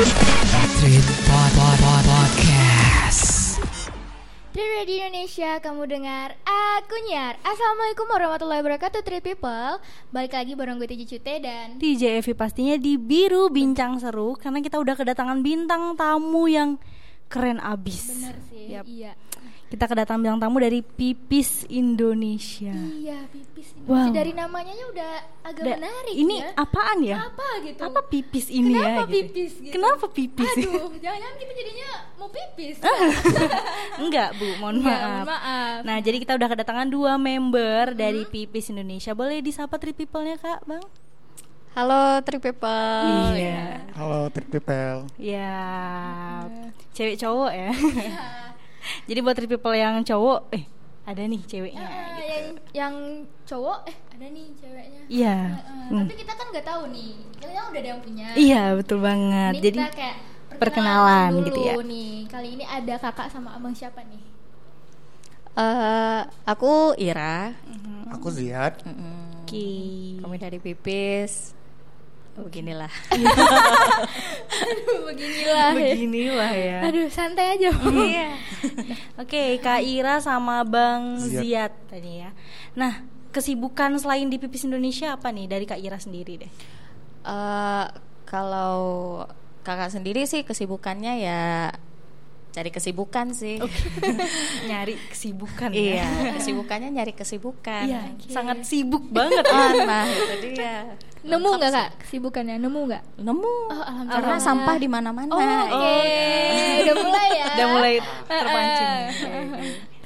Street Pod Pod Pod Podcast. Dari Radio Indonesia, kamu dengar aku Nyar Assalamualaikum warahmatullahi wabarakatuh Treat People Balik lagi bareng gue Tiji Cute dan DJ Evi pastinya di biru bincang seru karena kita udah kedatangan bintang tamu yang keren abis. Bener sih, Yap. iya Kita kedatangan bintang tamu dari Pipis Indonesia. Iya, pipis ini Wow. Dari namanya udah agak Da- menarik ini ya apaan ya? Apa gitu Apa pipis ini ya? Kenapa gitu? pipis gitu? Kenapa pipis? Aduh, jangan-jangan kita jadinya mau pipis Enggak, Bu, mohon Enggak, maaf. mohon maaf. Nah, jadi kita udah kedatangan dua member dari Pipis Indonesia. Boleh disapa tri people-nya, Kak, Bang? Halo Tri People. Iya. Halo Trip People. Ya, cewek cowok ya. Jadi buat people yang cowok, eh ada nih ceweknya. Ah, gitu. yang, yang cowok, eh ada nih ceweknya Iya. Heeh, Hmm. Tapi kita kan nggak tahu nih Kita kan udah ada yang punya Iya, betul banget. Ini Jadi kita kayak perkenalan dulu gitu ya. nih. Kali ini ada kakak sama abang siapa nih? Eh, aku Ira. Aku Ziad. Oke. Kami dari Pipis. Oh, Beginilah. Aduh, beginilah. Beginilah ya. Aduh, santai aja. Iya. Oke, Kak Ira sama Bang Ziad. Ziad tadi ya. Nah, kesibukan selain di Pipis Indonesia apa nih dari Kak Ira sendiri deh? Eh, kalau kakak sendiri sih kesibukannya ya cari kesibukan sih. Nyari kesibukan iya, ya. kesibukannya nyari kesibukan. Iya, sangat sibuk banget. Ah, nah, itu dia. Nemu nggak kak kesibukannya? Nemu nggak? Nemu. Oh. Karena sampah di mana-mana. Oh, Oke, udah mulai ya. Udah mulai terpancing.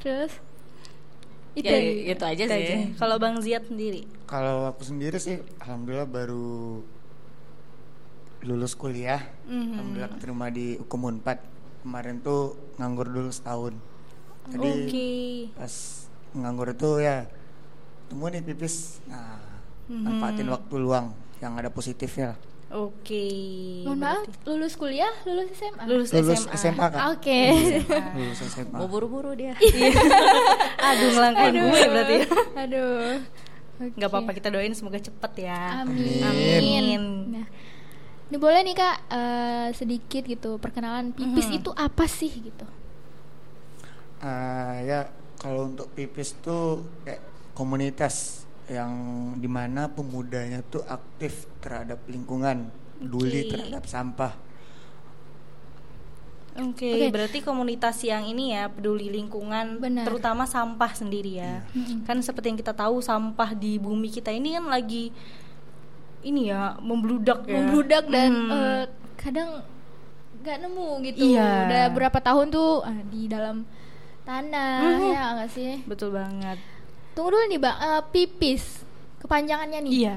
Terus itu Ya, itu aja Itu sih. aja. Kalau Bang Ziad sendiri? Kalau aku sendiri sih, alhamdulillah baru lulus kuliah. Mhm. Alhamdulillah keterima di Hukum Unpad. Kemarin tuh nganggur dulu setahun. Jadi Oke. pas nganggur itu ya temu nih pipis. Nah, Mhm. manfaatin waktu luang yang ada positifnya. Oke. Mohon maaf, lulus kuliah, lulus SMA. Lulus, Lulus SMA. SMA, Kak. Oke. Lulus SMA. Mau buru-buru dia. Aduh, ngelangkain gue berarti. Aduh. Nggak apa-apa kita doain semoga cepet ya. Amin. Amin. Nah, ini boleh nih kak eh, sedikit gitu perkenalan pipis Mhm. itu apa sih gitu? Ah, ya kalau untuk pipis tuh kayak komunitas yang di mana pemudanya tuh aktif terhadap lingkungan, peduli Oke. terhadap sampah. Oke, Oke. berarti komunitas yang ini ya peduli lingkungan, Benar. terutama sampah sendiri ya. Kan seperti yang kita tahu sampah di bumi kita ini kan lagi ini ya membludak ya. Membludak dan Hmm. eh, kadang nggak nemu gitu. Iya. Udah berapa tahun tuh ah, di dalam tanah Mhm. ya nggak sih? betul banget. Tunggu dulu nih bang, Eh, pipis kepanjangannya nih. Iya.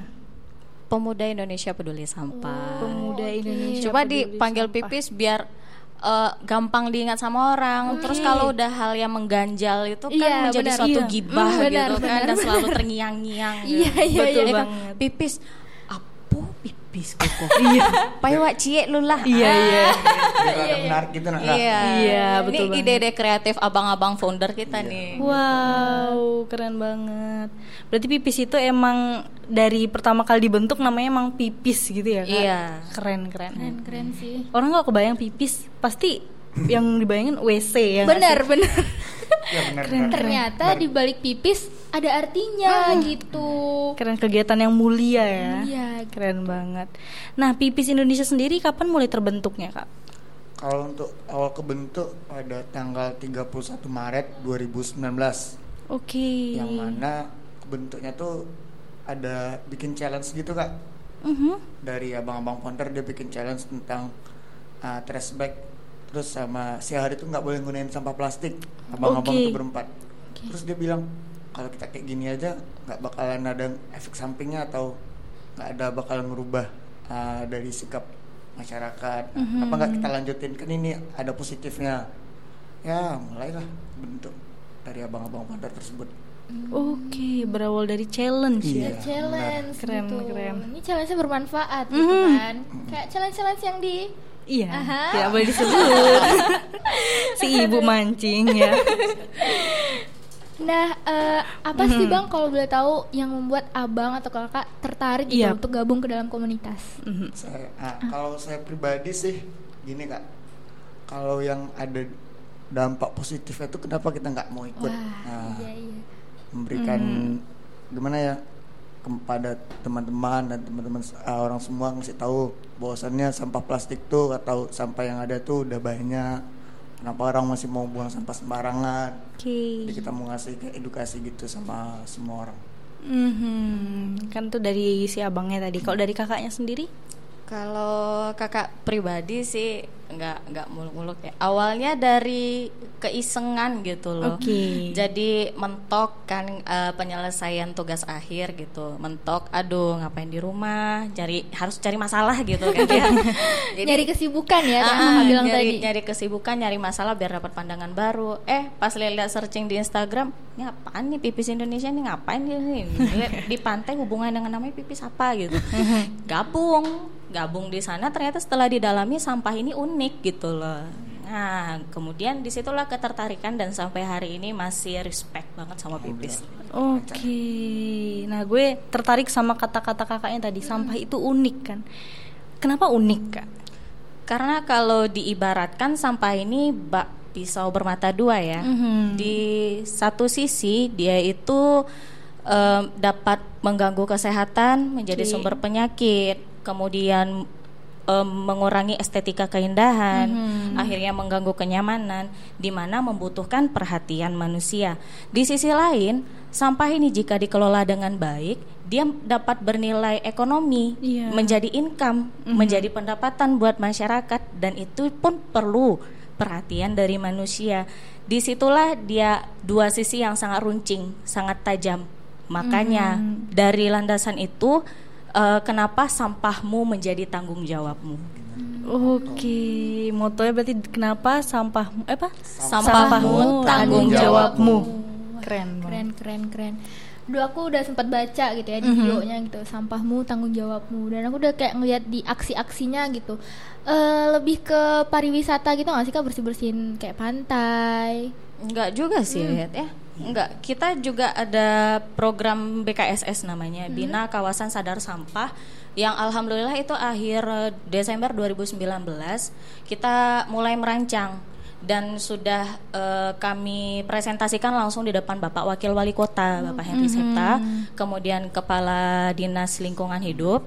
Pemuda Indonesia Peduli Sampah. Pemuda Indonesia. Coba dipanggil Sampah. pipis biar eh, gampang diingat sama orang. Terus kalau udah hal yang mengganjal itu kan Iya, menjadi benar. suatu Iya. gibah Hmm, benar, gitu kan benar, dan selalu terngiang-ngiang. Iya, gitu. iya, Betul Ya kan? banget. Pipis apa pipis koko. Iya. Payo wak cie lu lah. Iya, iya. Biar ada menarik gitu nak. Iya. Iya, betul Ini ide-ide kreatif abang-abang founder kita nih. Wow, keren banget. Berarti pipis itu emang dari pertama kali dibentuk namanya emang pipis gitu ya, Kak? Iya. Keren, keren. Keren keren sih. Orang kalau kebayang pipis pasti yang dibayangin WC ya. nggak Benar benar. Ya benar benar. Ternyata di balik pipis ada artinya gitu. Keren kegiatan yang mulia ya. Iya. Keren banget. Nah, pipis Indonesia sendiri kapan mulai terbentuknya, Kak? Kalau untuk awal kebentuk pada tanggal 31 Maret 2019 Oke. yang mana bentuknya tuh ada bikin challenge gitu kak Mhm. dari abang-abang founder dia bikin challenge tentang uh, trash bag terus sama sehari itu nggak boleh gunain sampah plastik abang-abang Oke. itu berempat terus dia bilang kalau kita kayak gini aja nggak bakalan ada efek sampingnya atau nggak ada bakalan merubah uh, dari sikap masyarakat Mhm. apa nggak kita lanjutin kan ini ada positifnya ya mulailah bentuk dari abang-abang founder tersebut Oke, berawal dari challenge Iya. ya. challenge Keren, gitu. keren. Ini challenge-nya bermanfaat gitu Mhm. kan. Kayak challenge-challenge yang di Iya, Aha. tidak boleh disebut. si ibu mancing ya. Nah, eh, apa sih Bang kalau boleh tahu yang membuat Abang atau Kakak tertarik gitu Iya. untuk gabung ke dalam komunitas? Mhm. Saya, ah, kalau saya pribadi sih gini kak kalau yang ada dampak positifnya itu kenapa kita nggak mau ikut Wah, Nah, iya iya. memberikan gimana ya kepada teman-teman dan teman-teman uh, orang semua ngasih tahu bahwasannya sampah plastik tuh atau sampah yang ada tuh udah banyak kenapa orang masih mau buang sampah sembarangan Oke. jadi kita mau ngasih edukasi gitu sama semua orang Mhm. Kan tuh dari si abangnya tadi. Kalau dari kakaknya sendiri? Kalau kakak pribadi sih nggak nggak muluk-muluk ya. Awalnya dari keisengan gitu loh. Oke. Jadi mentok kan eh, penyelesaian tugas akhir gitu. Mentok, aduh ngapain di rumah? Cari harus cari masalah gitu kan ya. nyari kesibukan ya, Ah, Mama bilang nyari, tadi. nyari kesibukan, nyari masalah biar dapat pandangan baru. Eh, pas lihat searching di Instagram, ini apaan nih pipis Indonesia nih ngapain nih? Di pantai hubungan dengan namanya pipis apa gitu. gabung, gabung di sana ternyata setelah didalami sampah ini unik gitu loh. Nah, kemudian di situlah ketertarikan dan sampai hari ini masih respect banget sama pipis. Oke. Nah, gue tertarik sama kata-kata kakaknya tadi. Sampah itu unik kan. Kenapa unik, Kak? Karena kalau diibaratkan sampah ini bak pisau bermata dua ya. Mhm. Di satu sisi dia itu em, dapat mengganggu kesehatan, menjadi Oke. sumber penyakit, kemudian em, mengurangi estetika keindahan, akhirnya mengganggu kenyamanan, di mana membutuhkan perhatian manusia. Di sisi lain, sampah ini jika dikelola dengan baik, dia dapat bernilai ekonomi, Iya. menjadi income, menjadi pendapatan buat masyarakat, dan itu pun perlu perhatian dari manusia. Di situlah dia dua sisi yang sangat runcing, sangat tajam. Makanya dari landasan itu, eh, kenapa sampahmu menjadi tanggung jawabmu? Oke, motonya berarti kenapa sampahmu eh apa? Sampahmu tanggung jawabmu. Keren. banget. Keren keren keren. Dulu aku udah sempat baca gitu ya di videonya gitu, sampahmu tanggung jawabmu. Dan aku udah kayak ngeliat di aksi-aksinya gitu. Eh lebih ke pariwisata gitu nggak sih kak bersih bersihin kayak pantai. Enggak juga sih, Liat, ya. Enggak, kita juga ada program BKSS namanya, Bina Kawasan Sadar Sampah yang alhamdulillah itu akhir eh, Desember 2019 kita mulai merancang dan sudah eh, kami presentasikan langsung di depan Bapak Wakil Wali Kota, Bapak Henry Septa, kemudian Kepala Dinas Lingkungan Hidup.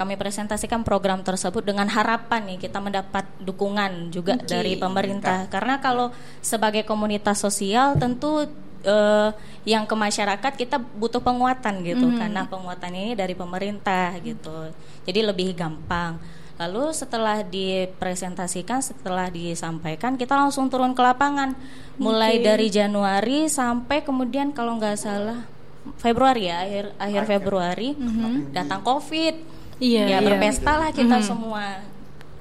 Kami presentasikan program tersebut dengan harapan nih kita mendapat dukungan juga dari pemerintah. Karena kalau sebagai komunitas sosial tentu eh, yang ke masyarakat kita butuh penguatan gitu karena penguatan ini dari pemerintah gitu. Jadi lebih gampang. Lalu setelah dipresentasikan, setelah disampaikan, kita langsung turun ke lapangan. Mulai dari Januari sampai kemudian kalau nggak salah Februari ya, akhir akhir Februari datang Covid. Iya, ya iya. berpesta lah kita semua.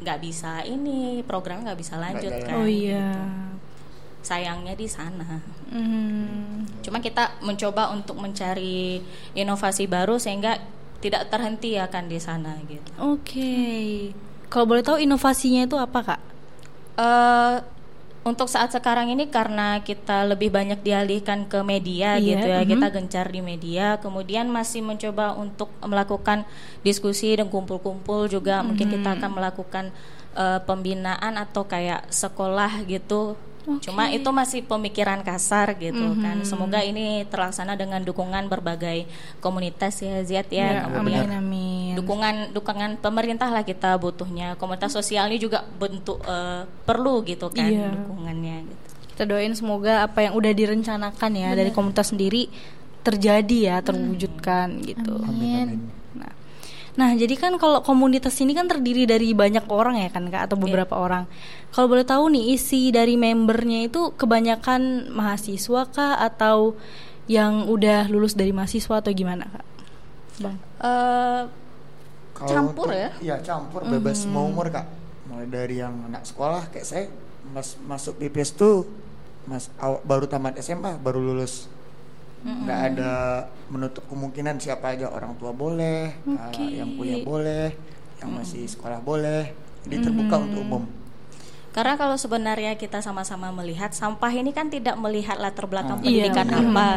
Nggak bisa ini program nggak bisa lanjut jalan. kan. Oh iya. Sayangnya di sana. Hmm. Cuma kita mencoba untuk mencari inovasi baru sehingga tidak terhenti akan di sana gitu. Oke. Kalau boleh tahu inovasinya itu apa, Kak? eh untuk saat sekarang ini karena kita lebih banyak dialihkan ke media Iya, gitu ya, mhm. kita gencar di media, kemudian masih mencoba untuk melakukan diskusi dan kumpul-kumpul juga, mungkin kita akan melakukan eh, pembinaan atau kayak sekolah gitu. Cuma itu masih pemikiran kasar gitu kan. Semoga ini terlaksana dengan dukungan berbagai komunitas ya Ziat ya, kemudian amin amin. dukungan dukungan pemerintah lah kita butuhnya komunitas sosial ini juga bentuk eh, perlu gitu kan Iya. dukungannya gitu. Kita doain semoga apa yang udah direncanakan ya dari komunitas sendiri terjadi ya, terwujudkan gitu. Amin. Nah, nah jadi kan kalau komunitas ini kan terdiri dari banyak orang ya kan kak atau beberapa orang. Kalau boleh tahu nih isi dari membernya itu kebanyakan mahasiswa kah atau yang udah lulus dari mahasiswa atau gimana kak? Bang. Eh, Kalau Campur untuk- ya? Iya campur bebas semua umur kak. Mulai dari yang anak sekolah kayak saya mas masuk PPS tuh mas aw- baru tamat SMA baru lulus. Nggak ada menutup kemungkinan siapa aja orang tua boleh, uh, Oke. yang kuliah boleh, yang masih sekolah boleh. Jadi terbuka untuk umum. karena kalau sebenarnya kita sama-sama melihat sampah ini kan tidak melihat latar belakang Iya, pendidikan benar. apa,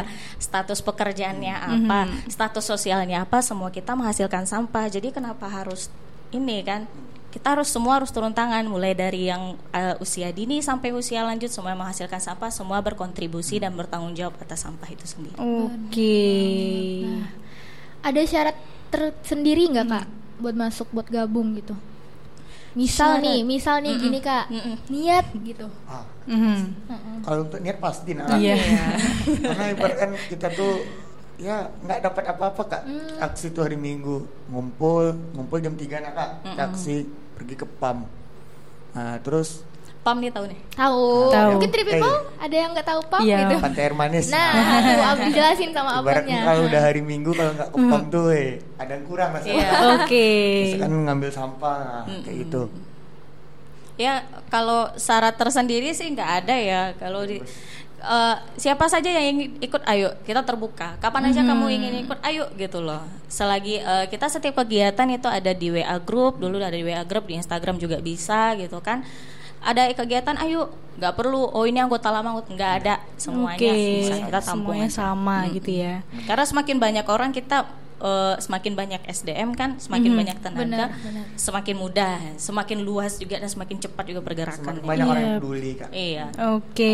status pekerjaannya apa, status sosialnya apa, semua kita menghasilkan sampah. Jadi kenapa harus ini kan kita harus semua harus turun tangan mulai dari yang eh, usia dini sampai usia lanjut semua yang menghasilkan sampah semua berkontribusi dan bertanggung jawab atas sampah itu sendiri. Oke. Ada syarat tersendiri nggak kak buat masuk buat gabung gitu? Misal Syarat. nih, misal nih gini kak, Mm-mm. niat gitu. Ah, Mhm. kalau untuk niat pasti nah. Iya. Karena ibaratkan kita tuh ya nggak dapat apa-apa kak. Hmm. Aksi tuh hari Minggu ngumpul, ngumpul jam 3 nak kak. Aksi pergi ke PAM. Nah, terus Pam nih tahu nih. Tahu. Tahu. Mungkin three people ada yang nggak tahu pam Iya. gitu. pantai air manis. Nah, tuh Abdi jelasin sama abangnya. kalau udah hari Minggu kalau nggak ke PAM tuh eh, ada yang kurang lah Iya. Oke. Misalkan ngambil sampah nah, kayak gitu. Ya kalau syarat tersendiri sih nggak ada ya kalau di eh, siapa saja yang ingin ikut ayo kita terbuka. Kapan aja kamu ingin ikut ayo gitu loh. Selagi eh, kita setiap kegiatan itu ada di WA group dulu ada di WA group di Instagram juga bisa gitu kan. Ada kegiatan ayo nggak perlu oh ini anggota lama nggak ada. Semuanya Oke. bisa kita tampung Semuanya sama Mm-mm. gitu ya. karena semakin banyak orang kita eh, semakin banyak SDM kan semakin Mhm. banyak tenaga Benar, benar. semakin mudah semakin luas juga dan semakin cepat juga pergerakan Semakin banyak orang Iya. yang peduli kak. Iya. Oke,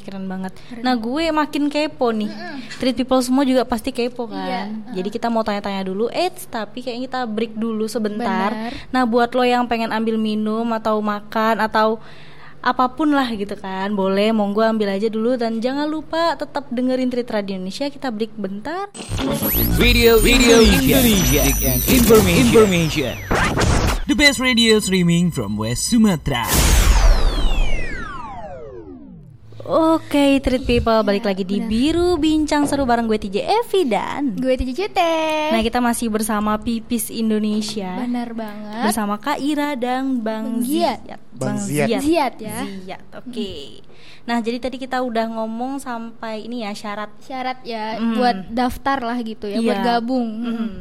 keren banget. Nah, gue makin kepo nih. Treat people semua juga pasti kepo kan. Iya, Jadi kita mau tanya-tanya dulu. Eits, tapi kayaknya kita break dulu sebentar. Benar. Nah, buat lo yang pengen ambil minum atau makan atau apa pun lah gitu kan, boleh monggo ambil aja dulu dan jangan lupa tetap dengerin Treat Radio Indonesia. Kita break bentar. Radio Radio Indonesia. and information. information. The best radio streaming from West Sumatra. Oke, Treat People balik lagi di Biru Bincang Seru bareng gue TJ Evi dan Gue Titi Cute. Nah, kita masih bersama Pipis Indonesia. Benar banget. bersama Kak Ira dan Bang Bang Ziat. Ziat. Bang Ziat. Ziat ya. Ziat, oke. Nah, jadi tadi kita udah ngomong sampai ini ya syarat Syarat ya Mm. buat daftar lah gitu ya, Iya. buat gabung. Mm.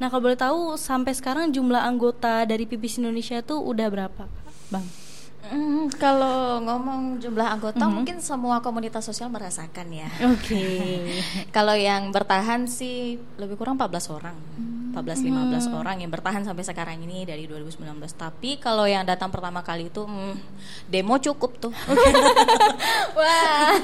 Nah, kalau boleh tahu sampai sekarang jumlah anggota dari Pipis Indonesia tuh udah berapa? Bang? Mm, kalau ngomong jumlah anggota mungkin semua komunitas sosial merasakan ya. Oke. kalau yang bertahan sih lebih kurang 14 orang. 14 15 orang yang bertahan sampai sekarang ini dari 2019. Tapi kalau yang datang pertama kali itu mm, demo cukup tuh. Wah.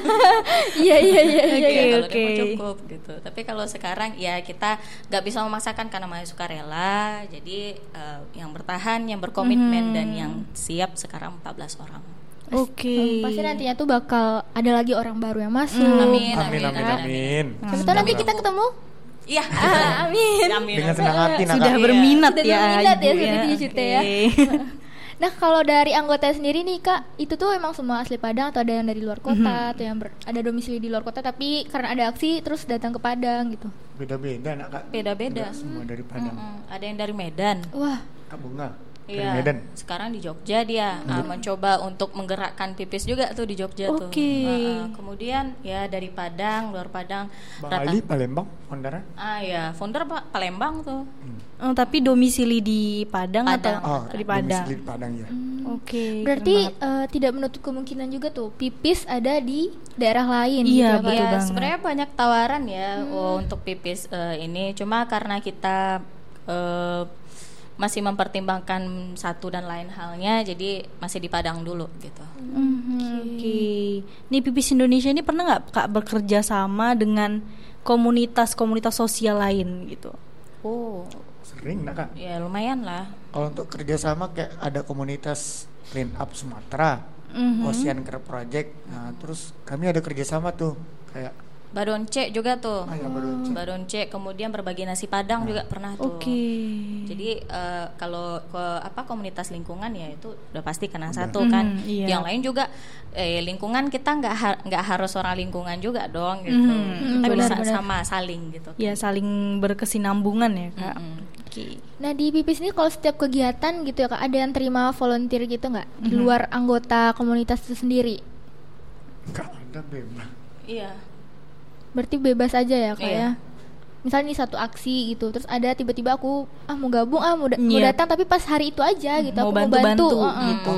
Iya iya iya iya. Iya, kalau oke. demo cukup gitu. Tapi kalau sekarang ya kita nggak bisa memaksakan karena masih suka rela. Jadi eh, yang bertahan, yang berkomitmen dan yang siap sekarang 14 orang. Oke. Pasti nantinya tuh bakal ada lagi orang baru yang masuk. Amin, Amin amin amin. Siapa tahu nanti kita ketemu. Iya. Ah, amin. Amin. Dengan senang hati nak Sudah kak. berminat Sudah ya, berminat ya, Ibu seperti Cute ya. Nah kalau dari anggota sendiri nih kak, itu tuh emang semua asli Padang atau ada yang dari luar kota atau yang ber- ada domisili di luar kota tapi karena ada aksi terus datang ke Padang gitu. Beda-beda nak kak. Beda-beda. Nggak Semua dari Padang. Mm-mm. Ada yang dari Medan. Wah Kak Bunga. Dari Iya. Medan. Sekarang di Jogja dia ah, mencoba untuk menggerakkan pipis juga tuh di Jogja tuh. Oke. Ah. kemudian ya dari Padang, luar Padang, rata- Bali, Palembang, Mondara. Ah ya, founder Pak Palembang tuh. Oh, tapi domisili di Padang, Padang. atau Oh, di Padang? domisili di Padang ya. Oke. berarti keren banget. eh, tidak menutup kemungkinan juga tuh pipis ada di daerah lain. Iya, gitu ya, betul ya, banget. sebenarnya banyak tawaran ya oh, untuk pipis eh, ini. Cuma karena kita eh, masih mempertimbangkan satu dan lain halnya, jadi masih di Padang dulu gitu. Oke. Nih Pipis Indonesia ini pernah nggak kak bekerja sama dengan komunitas-komunitas sosial lain gitu? Oh, Sering nak kak. ya lumayan lah. Kalau untuk kerjasama kayak ada komunitas Clean Up Sumatera, Mhm. Ocean Care Project. Nah terus kami ada kerjasama tuh kayak Badonce juga tuh. ah ya. Badonce, kemudian berbagi nasi padang juga pernah tuh. Oke. Jadi eh, kalau ke apa komunitas lingkungan ya itu udah pasti kena satu kan. Mhm, iya. Yang lain juga eh, lingkungan kita nggak ha- nggak harus orang lingkungan juga dong gitu. Mhm, Kita bisa benar-benar. sama saling gitu. Ya saling berkesinambungan ya kak. Mm-mm. Oke. Nah di pipis ini kalau setiap kegiatan gitu ya kak ada yang terima volunteer gitu nggak di Mhm. luar anggota komunitas itu sendiri? Nggak ada bebas. Iya. Berarti bebas aja ya kak Iya. ya. Misalnya nih satu aksi gitu, terus ada tiba-tiba aku ah mau gabung ah mau, da- mau Iya. datang tapi pas hari itu aja gitu Mau aku bantu-bantu mau bantu uh-uh. gitu.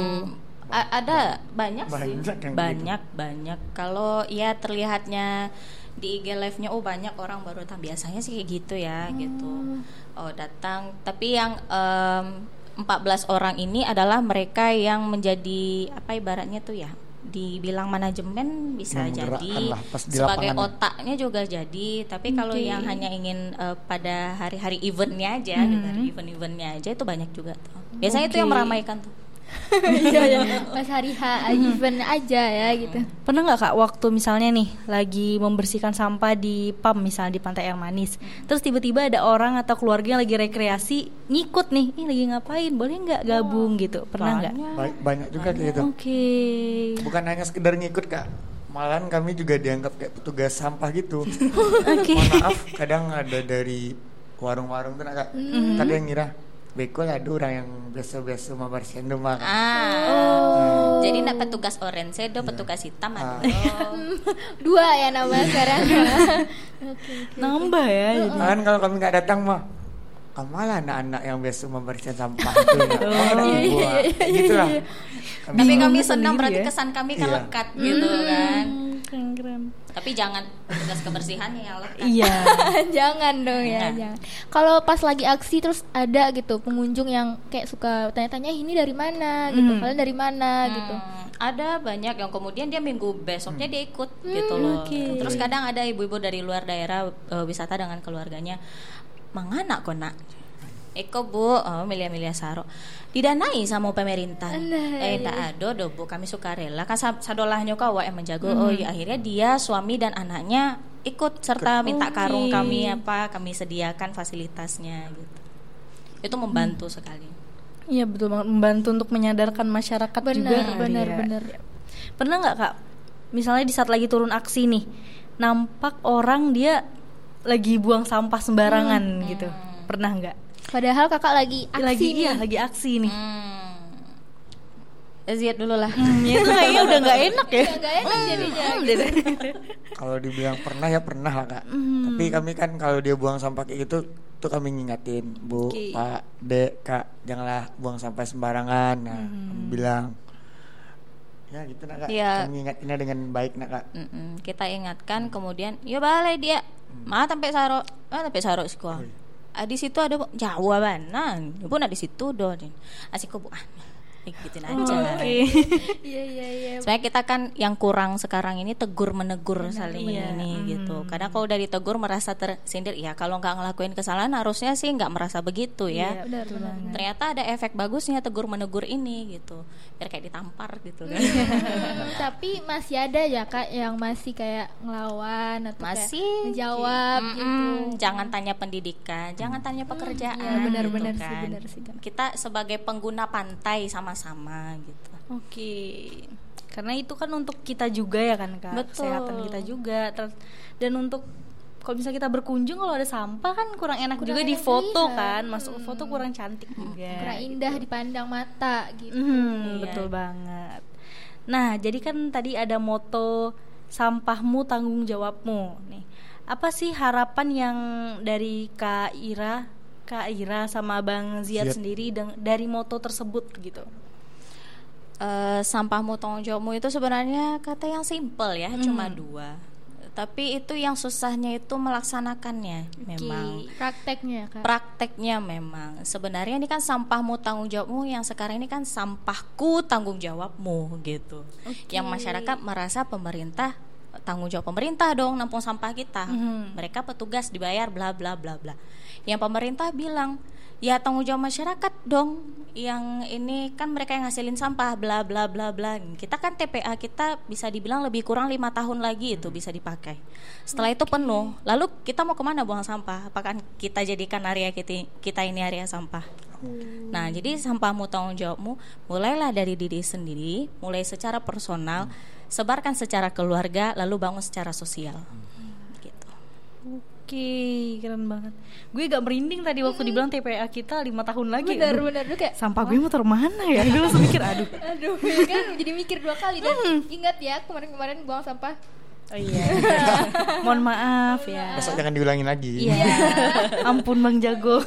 A- ada banyak, sih. Banyak yang banyak banyak. Kalau ya terlihatnya di IG live-nya oh banyak orang baru datang biasanya sih kayak gitu ya gitu. Oh datang tapi yang em, 14 orang ini adalah mereka yang menjadi apa ibaratnya tuh ya dibilang manajemen bisa jadi. lah pas di sebagai lapangan. otaknya juga jadi. Tapi kalau Oke. yang hanya ingin eh, pada hari-hari eventnya aja gitu hari event-eventnya aja itu banyak juga tuh. Biasanya itu yang meramaikan tuh Iya ya. Pas hari H event aja ya gitu. Pernah nggak kak waktu misalnya nih lagi membersihkan sampah di PAM misalnya di Pantai Air Manis, terus tiba-tiba ada orang atau keluarga yang lagi rekreasi ngikut nih, ini lagi ngapain? Boleh nggak gabung gitu? Pernah nggak? Baik, banyak juga kayak gitu. Oke. Bukan hanya sekedar ngikut kak, malahan kami juga dianggap kayak petugas sampah gitu. Oke. Mohon maaf, kadang ada dari warung-warung tuh kak. Tadi yang ngira beko ada orang yang biasa-biasa membersihkan rumah. Kak. ah jadi nak petugas orange do petugas hitam Ah. ada Dua ya namanya sekarang. Nambah ya. jadi. Kan kalau kami nggak datang mah malah anak-anak yang biasa membersihkan sampah itu ya. Oh, ada buat. Gitu lah. Kami- tapi kami senang sendiri berarti ya. kesan kami kan Iya. lekat gitu kan Hmm, Keren-keren. tapi jangan petugas kebersihannya yang lekat Iya. jangan dong ya, Jangan. jangan. Kalau pas lagi aksi terus ada gitu pengunjung yang kayak suka tanya-tanya ini dari mana gitu, Hmm. kalian dari mana gitu. Hmm, ada banyak yang kemudian dia minggu besoknya dia ikut gitu loh. oke. Terus kadang ada ibu-ibu dari luar daerah eh, wisata dengan keluarganya. Mangana kok nak? Eko bu, oh, milia-milia saro didanai sama pemerintah. Nah, eh tak ada do bu, kami suka rela kan sa- sadolahnya kau awak yang menjago. Oh iya akhirnya dia suami dan anaknya ikut serta minta karung Oke. kami apa kami sediakan fasilitasnya gitu. Itu membantu sekali. Iya betul banget membantu untuk menyadarkan masyarakat juga. Benar, kali benar, ya. benar. Pernah nggak kak? Misalnya di saat lagi turun aksi nih, nampak orang dia lagi buang sampah sembarangan gitu. Pernah nggak? Padahal kakak lagi aksi lagi nih. iya lagi aksi nih. Hmm. Ziat dulu lah. Hmm, ya itu kayaknya udah nggak enak ya. Nggak enak jadinya. Kalau dibilang pernah ya pernah lah kak. Tapi kami kan kalau dia buang sampah kayak gitu, tuh kami ngingatin, bu, Oke. pak, dek, kak, janganlah buang sampah sembarangan. Nah, kami bilang, ya gitu nak kak. Iya. Kami dengan baik nak kak. Mm-mm, kita ingatkan kemudian ya balai dia. Mah sampai saro mah sampai saro sekolah ah, di situ ada Jawa banan ibu nak di situ do asik bu? Ah gituin aja Iya iya iya. Sebenarnya kita kan yang kurang sekarang ini tegur menegur saling Iya. ini gitu. Kadang kalau udah ditegur merasa tersindir, ya kalau nggak ngelakuin kesalahan harusnya sih nggak merasa begitu ya. Iya, Benar benar. Ternyata ada efek bagusnya tegur menegur ini gitu, biar kayak ditampar gitu kan. Tapi masih ada ya kak yang masih kayak ngelawan atau Masih kayak ngejawab Mm-mm. gitu. Jangan tanya pendidikan, jangan tanya pekerjaan. Iya, benar-benar gitu sih, kan. benar sih, Kak. Kita sebagai pengguna pantai sama-sama gitu. Oke. Karena itu kan untuk kita juga ya kan kak, Betul. kesehatan kita juga. Dan untuk kalau misalnya kita berkunjung kalau ada sampah kan kurang enak Kurang juga di foto dilihat. kan, masuk ke foto kurang cantik juga. Kurang indah dipandang mata gitu. Hmm, Iya. betul banget. Nah, jadi kan tadi ada moto sampahmu tanggung jawabmu nih. Apa sih harapan yang dari Kak Ira, Kak Ira sama Bang Ziad Ziad. sendiri deng- dari moto tersebut gitu? Eh, sampahmu tanggung jawabmu itu sebenarnya kata yang simple ya, Hmm. cuma dua. Tapi itu yang susahnya itu melaksanakannya memang. Prakteknya kak. Prakteknya memang sebenarnya ini kan sampahmu tanggung jawabmu yang sekarang ini kan sampahku tanggung jawabmu gitu. Yang masyarakat merasa pemerintah tanggung jawab pemerintah dong nampung sampah kita. Mhm. Mereka petugas dibayar bla bla bla bla. Yang pemerintah bilang ya tanggung jawab masyarakat dong. Yang ini kan mereka yang ngasilin sampah bla bla bla bla. Kita kan TPA kita bisa dibilang lebih kurang lima tahun lagi itu bisa dipakai. Setelah itu penuh, lalu kita mau ke mana buang sampah? Apakah kita jadikan area kita, kita ini area sampah? Nah, jadi sampahmu tanggung jawabmu mulailah dari diri sendiri, mulai secara personal, sebarkan secara keluarga, lalu bangun secara sosial. Gitu. Oke, keren banget. Gue gak merinding tadi waktu dibilang TPA kita lima tahun lagi. Benar Aduh, benar kayak Sampah gue motor mana ya? Gue langsung mikir, aduh. Aduh, kan jadi mikir dua kali dan ingat ya kemarin-kemarin buang sampah. Oh iya. Mohon maaf ya. Besok jangan diulangin lagi. Iya. Ampun Bang Jago.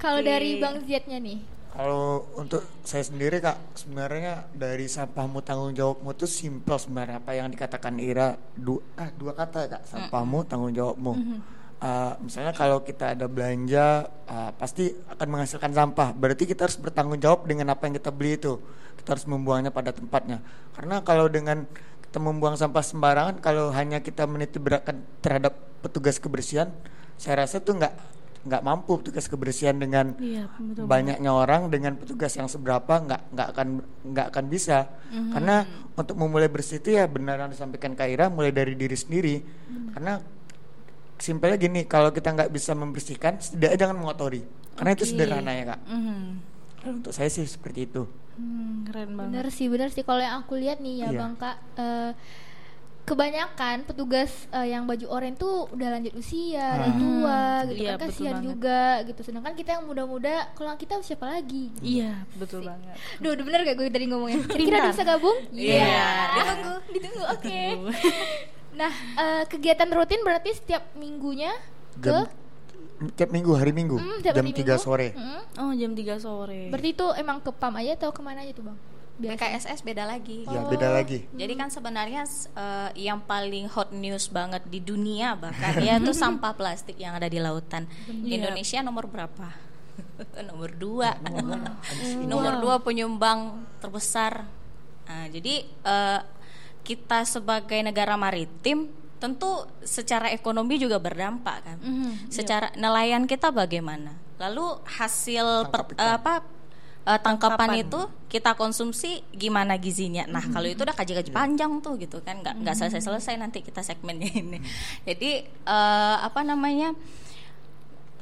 Kalau dari Bang Ziadnya nih, Kalau untuk saya sendiri kak, sebenarnya dari sampahmu tanggung jawabmu itu simpel sebenarnya apa yang dikatakan Ira dua, ah, dua kata kak, sampahmu tanggung jawabmu. uh, misalnya kalau kita ada belanja uh, pasti akan menghasilkan sampah. Berarti kita harus bertanggung jawab dengan apa yang kita beli itu. Kita harus membuangnya pada tempatnya. Karena kalau dengan kita membuang sampah sembarangan, kalau hanya kita meniti beratkan terhadap petugas kebersihan, saya rasa itu nggak nggak mampu petugas kebersihan dengan Iya, betul banyaknya orang dengan petugas yang seberapa nggak nggak akan nggak akan bisa. Karena untuk memulai bersih itu ya benar yang disampaikan Kaira mulai dari diri sendiri. Karena simpelnya gini kalau kita nggak bisa membersihkan setidaknya jangan mengotori. Karena itu sederhana ya kak. Mhm. Kalau untuk saya sih seperti itu. Hmm, keren banget. Bener sih, bener sih. Kalau yang aku lihat nih ya Iya. bang kak, eh, kebanyakan petugas eh, yang baju oranye tuh udah lanjut usia, udah tua, gitu Iya, kan kasihan juga gitu. Sedangkan kita yang muda-muda, kalau kita siapa lagi? Iya, betul banget. Duh, udah bener gak gue tadi ngomongnya? Kira-kira bisa gabung? Iya, ditunggu, ditunggu. Oke. nah, eh, kegiatan rutin berarti setiap minggunya ke tiap minggu hari minggu Hmm, tiap jam hari 3 minggu. sore Hmm. Oh, jam 3 sore. Berarti itu emang ke PAM aja atau ke mana aja tuh bang? Biasa. BKSS beda lagi. ya beda lagi Jadi kan sebenarnya eh, yang paling hot news banget di dunia bahkan ya itu sampah plastik yang ada di lautan. Indonesia nomor berapa? nomor dua. nomor dua penyumbang terbesar. Nah, jadi eh, kita sebagai negara maritim tentu secara ekonomi juga berdampak kan. Secara nelayan kita bagaimana? Lalu hasil per- apa eh, tangkapan itu kita konsumsi gimana gizinya. Nah, kalau itu udah kaji-kaji panjang tuh gitu kan, nggak nggak selesai-selesai nanti kita segmennya ini. Jadi eh, apa namanya?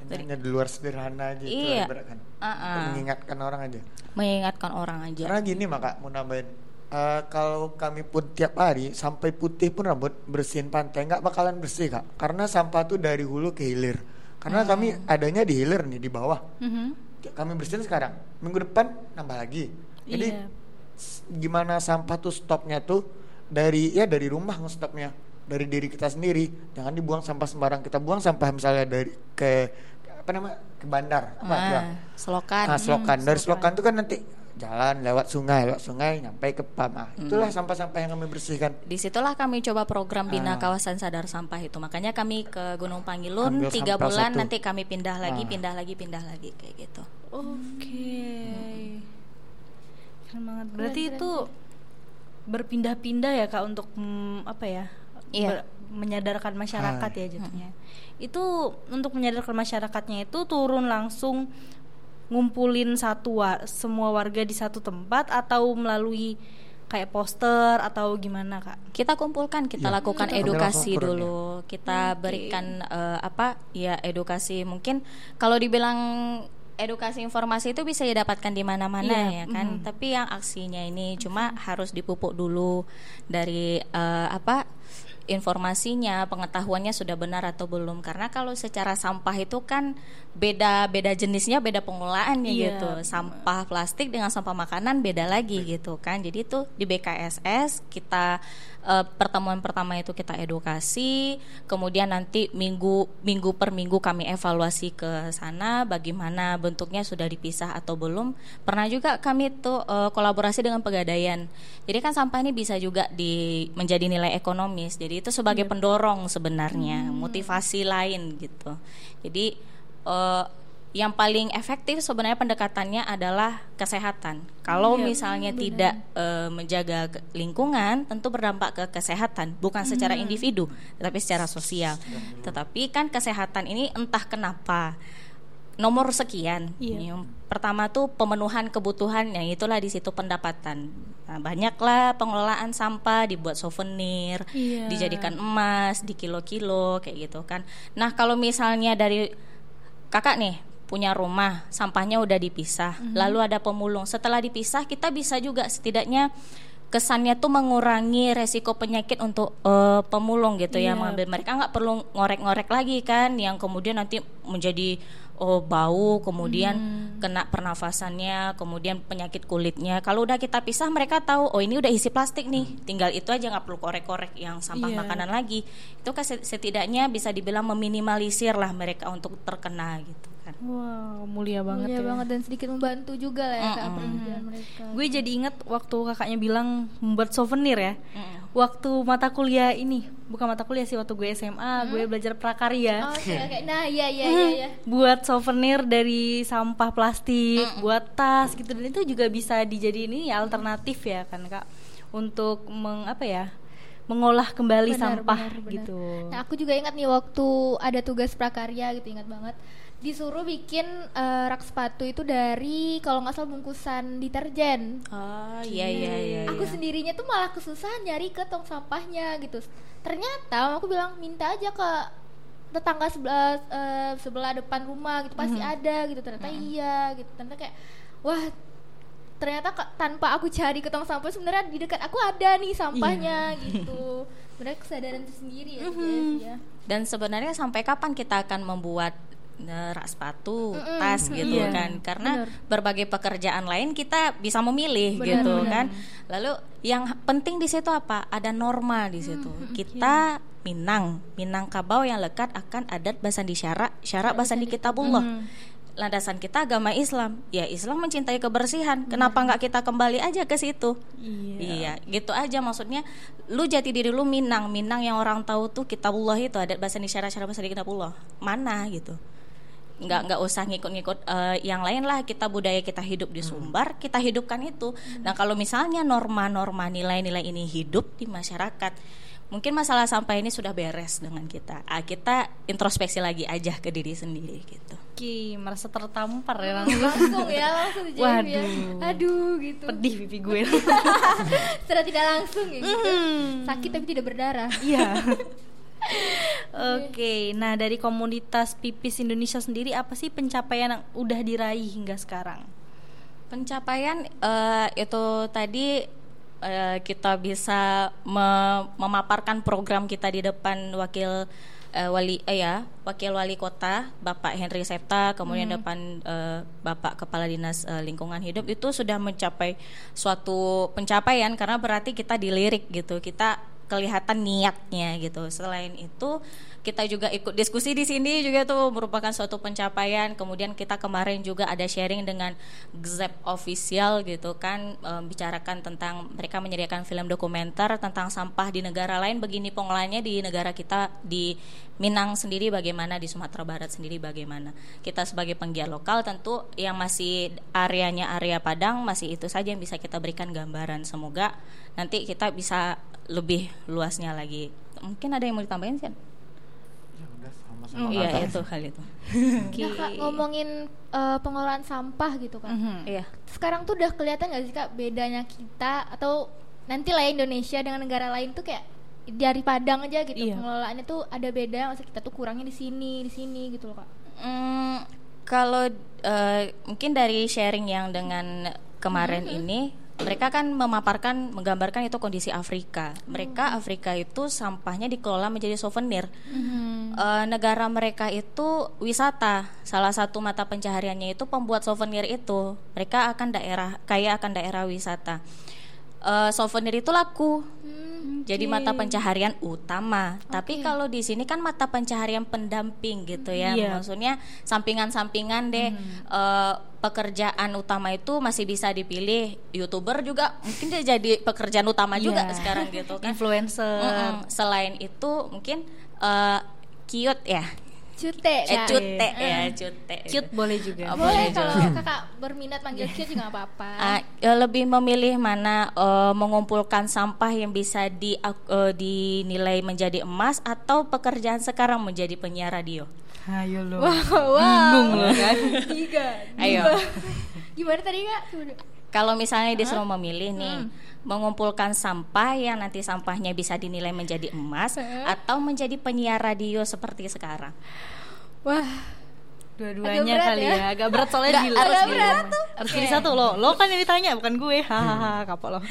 hanya di luar sederhana aja itu Iya. ibarat kan Uh-uh. Untuk mengingatkan orang aja Mengingatkan orang aja. Karena gini maka mau nambahin eh, kalau kami pun tiap hari sampai putih pun rambut bersihin pantai nggak bakalan bersih kak karena sampah tuh dari hulu ke hilir karena kami adanya di hilir nih di bawah Mhm. Kami bersihin sekarang. Minggu depan nambah lagi. Jadi Iya. gimana sampah tuh stopnya tuh dari ya dari rumah stopnya dari diri kita sendiri. Jangan dibuang sampah sembarang. Kita buang sampah misalnya dari ke apa nama ke bandar. Apa ya? Nah, selokan. Nah, selokan. Hmm, Dari selokan. itu kan nanti jalan lewat sungai, lewat sungai nyampe ke PAM. Ah, itulah sampah-sampah yang kami bersihkan. Di situlah kami coba program Ah. bina kawasan sadar sampah itu. Makanya kami ke Gunung Pangilun Ambil tiga bulan, satu. nanti kami pindah lagi, Ah. pindah lagi, pindah lagi kayak gitu. Oke. Keren banget. Berarti itu berpindah-pindah ya Kak untuk mm, apa ya? Iya. ber- menyadarkan masyarakat Ah. ya jatuhnya. Itu untuk menyadarkan masyarakatnya itu turun langsung ngumpulin satu wa- semua warga di satu tempat atau melalui kayak poster atau gimana Kak? Kita kumpulkan, kita Iya, lakukan kita edukasi dulu. Kita berikan eh, apa? Ya edukasi mungkin kalau dibilang edukasi informasi itu bisa didapatkan di mana-mana Iya, ya kan. Tapi yang aksinya ini cuma harus dipupuk dulu dari eh, apa? Informasinya, pengetahuannya sudah benar atau belum. Karena kalau secara sampah itu kan beda-beda jenisnya, beda pengolahannya Iya. gitu. Sampah plastik dengan sampah makanan beda lagi gitu kan. Jadi itu di BKSS kita eh, pertemuan pertama itu kita edukasi, kemudian nanti minggu minggu per minggu kami evaluasi ke sana bagaimana bentuknya sudah dipisah atau belum. Pernah juga kami tuh eh, kolaborasi dengan pegadaian. Jadi kan sampah ini bisa juga di menjadi nilai ekonomis. Jadi itu sebagai pendorong sebenarnya, motivasi lain gitu. Jadi eh, yang paling efektif sebenarnya pendekatannya adalah kesehatan. Kalau misalnya tidak eh, menjaga ke- lingkungan, tentu berdampak ke kesehatan, bukan secara individu, tetapi secara sosial. Tetapi kan kesehatan ini entah kenapa nomor sekian. Iya. Yang pertama tuh pemenuhan kebutuhan, yang itulah di situ pendapatan. Nah, banyaklah pengelolaan sampah dibuat souvenir, Iya. dijadikan emas di kilo-kilo kayak gitu kan. Nah, kalau misalnya dari kakak nih punya rumah, sampahnya udah dipisah, lalu ada pemulung. Setelah dipisah kita bisa juga setidaknya kesannya tuh mengurangi resiko penyakit untuk eh, pemulung gitu Iya. ya mengambil mereka. Nggak perlu ngorek-ngorek lagi kan yang kemudian nanti menjadi oh bau kemudian kena pernafasannya kemudian penyakit kulitnya. Kalau udah kita pisah mereka tahu oh ini udah isi plastik nih. Tinggal itu aja nggak perlu korek-korek yang sampah Iya. makanan lagi. Itu kan set- setidaknya bisa dibilang meminimalisir lah mereka untuk terkena gitu kan. Wow, mulia banget Mulia ya. banget dan sedikit membantu juga lah ya kak Mm-mm. pekerjaan mereka. Gue jadi inget waktu kakaknya bilang membuat souvenir ya. Mm. Waktu mata kuliah ini, bukan mata kuliah sih waktu gue SMA, gue belajar prakarya. Oke oke. Nah iya iya iya. iya. buat souvenir dari sampah plastik, buat tas gitu dan itu juga bisa dijadiin ini ya, alternatif ya kan kak untuk meng apa ya mengolah kembali Benar, sampah benar, benar. gitu. Nah aku juga ingat nih waktu ada tugas prakarya gitu ingat banget disuruh bikin eh, rak sepatu itu dari kalau nggak salah bungkusan deterjen. Oh iya iya iya. aku iya. sendirinya tuh malah kesusahan nyari ke tong sampahnya gitu. Ternyata aku bilang minta aja ke tetangga sebelah eh, sebelah depan rumah gitu pasti ada gitu. Ternyata iya gitu. Ternyata kayak wah ternyata ke- tanpa aku cari ke tong sampah sebenarnya di dekat aku ada nih sampahnya gitu. Sebenarnya kesadaran itu sendiri ya, guys, ya. Dan sebenarnya sampai kapan kita akan membuat rak sepatu, Mm-mm. tas gitu Iya, kan? Karena benar. berbagai pekerjaan lain kita bisa memilih Benar, gitu benar. kan. Lalu yang penting di situ apa? Ada norma di situ. Kita Minang, Minangkabau yang lekat akan adat basandi syarak, syarak basandi kitabullah. Landasan kita agama Islam. Ya Islam mencintai kebersihan. Kenapa nggak kita kembali aja ke situ? Iya, gitu aja maksudnya. Lu jati diri lu Minang, Minang yang orang tahu tuh kitabullah itu adat bahasa syarat syarat bahasa kitabullah. Mana gitu? Nggak nggak usah ngikut-ngikut eh, yang lain lah kita budaya kita hidup di Sumbar kita hidupkan itu nah kalau misalnya norma-norma nilai-nilai ini hidup di masyarakat mungkin masalah sampah ini sudah beres dengan kita ah, kita introspeksi lagi aagi ke diri sendiri gitu Ki, merasa tertampar ya langsung. langsung ya langsung ya. Waduh. aduh gitu Pedih pipi gue. secara tidak langsung ya gitu. sakit tapi tidak berdarah Iya. Oke, nah dari komunitas pipis Indonesia sendiri apa sih pencapaian yang udah diraih hingga sekarang? pencapaian eh, itu tadi eh, kita bisa me- memaparkan program kita di depan wakil eh, wali eh ya wakil wali kota Bapak Henry Septa kemudian depan eh, Bapak Kepala Dinas eh, Lingkungan Hidup itu sudah mencapai suatu pencapaian karena berarti kita dilirik gitu kita kelihatan niatnya gitu. Selain itu kita juga ikut diskusi di sini juga tuh merupakan suatu pencapaian. Kemudian kita kemarin juga ada sharing dengan Gzep official gitu kan em, bicarakan tentang mereka menyediakan film dokumenter tentang sampah di negara lain begini pengolahannya di negara kita di Minang sendiri bagaimana di Sumatera Barat sendiri bagaimana. Kita sebagai penggiat lokal tentu yang masih areanya area Padang masih itu saja yang bisa kita berikan gambaran. Semoga nanti kita bisa lebih luasnya lagi. Mungkin ada yang mau ditambahin sih? Ya udah sama-sama. Iya itu hal itu. Nah, Kak, ngomongin eh, pengolahan sampah gitu kan Iya. sekarang tuh udah kelihatan gak sih kak bedanya kita atau nanti lah ya Indonesia dengan negara lain tuh kayak dari Padang aja gitu Iya. pengelolaannya tuh ada beda maksudnya kita tuh kurangnya di sini di sini gitu loh kak Hmm, kalau eh, mungkin dari sharing yang dengan kemarin ini mereka kan memaparkan menggambarkan itu kondisi Afrika. Mereka Afrika itu sampahnya dikelola menjadi souvenir. Eh, negara mereka itu wisata. Salah satu mata pencahariannya itu pembuat souvenir itu. Mereka akan daerah kaya akan daerah wisata. Eh, souvenir itu laku. Jadi mata pencaharian utama. Tapi kalau di sini kan mata pencaharian pendamping gitu ya. Iya. Maksudnya sampingan-sampingan deh eh, pekerjaan utama itu masih bisa dipilih. YouTuber juga mungkin dia jadi pekerjaan utama juga Iya. sekarang gitu kan. Influencer. Mm-mm. Selain itu mungkin eh, cute ya. Cute Eh cute ya, cute. Cute boleh juga. Oh, boleh boleh kalau juga. kakak berminat manggil cute juga gak apa-apa ya lebih memilih mana eh, mengumpulkan sampah yang bisa di eh, dinilai menjadi emas atau pekerjaan sekarang menjadi penyiar radio. Ayo lo. wow Bingung lo kan. tiga Ayo. gimana tadi kak. Kalau misalnya disuruh memilih nih, mengumpulkan sampah yang nanti sampahnya bisa dinilai menjadi emas atau menjadi penyiar radio seperti sekarang. wah Dua-duanya kali ya. ya. Agak berat soalnya Nggak, gila. harus Harus berat Harus pilih satu lo. Lo kan yang ditanya bukan gue. Hahaha, kapok lo.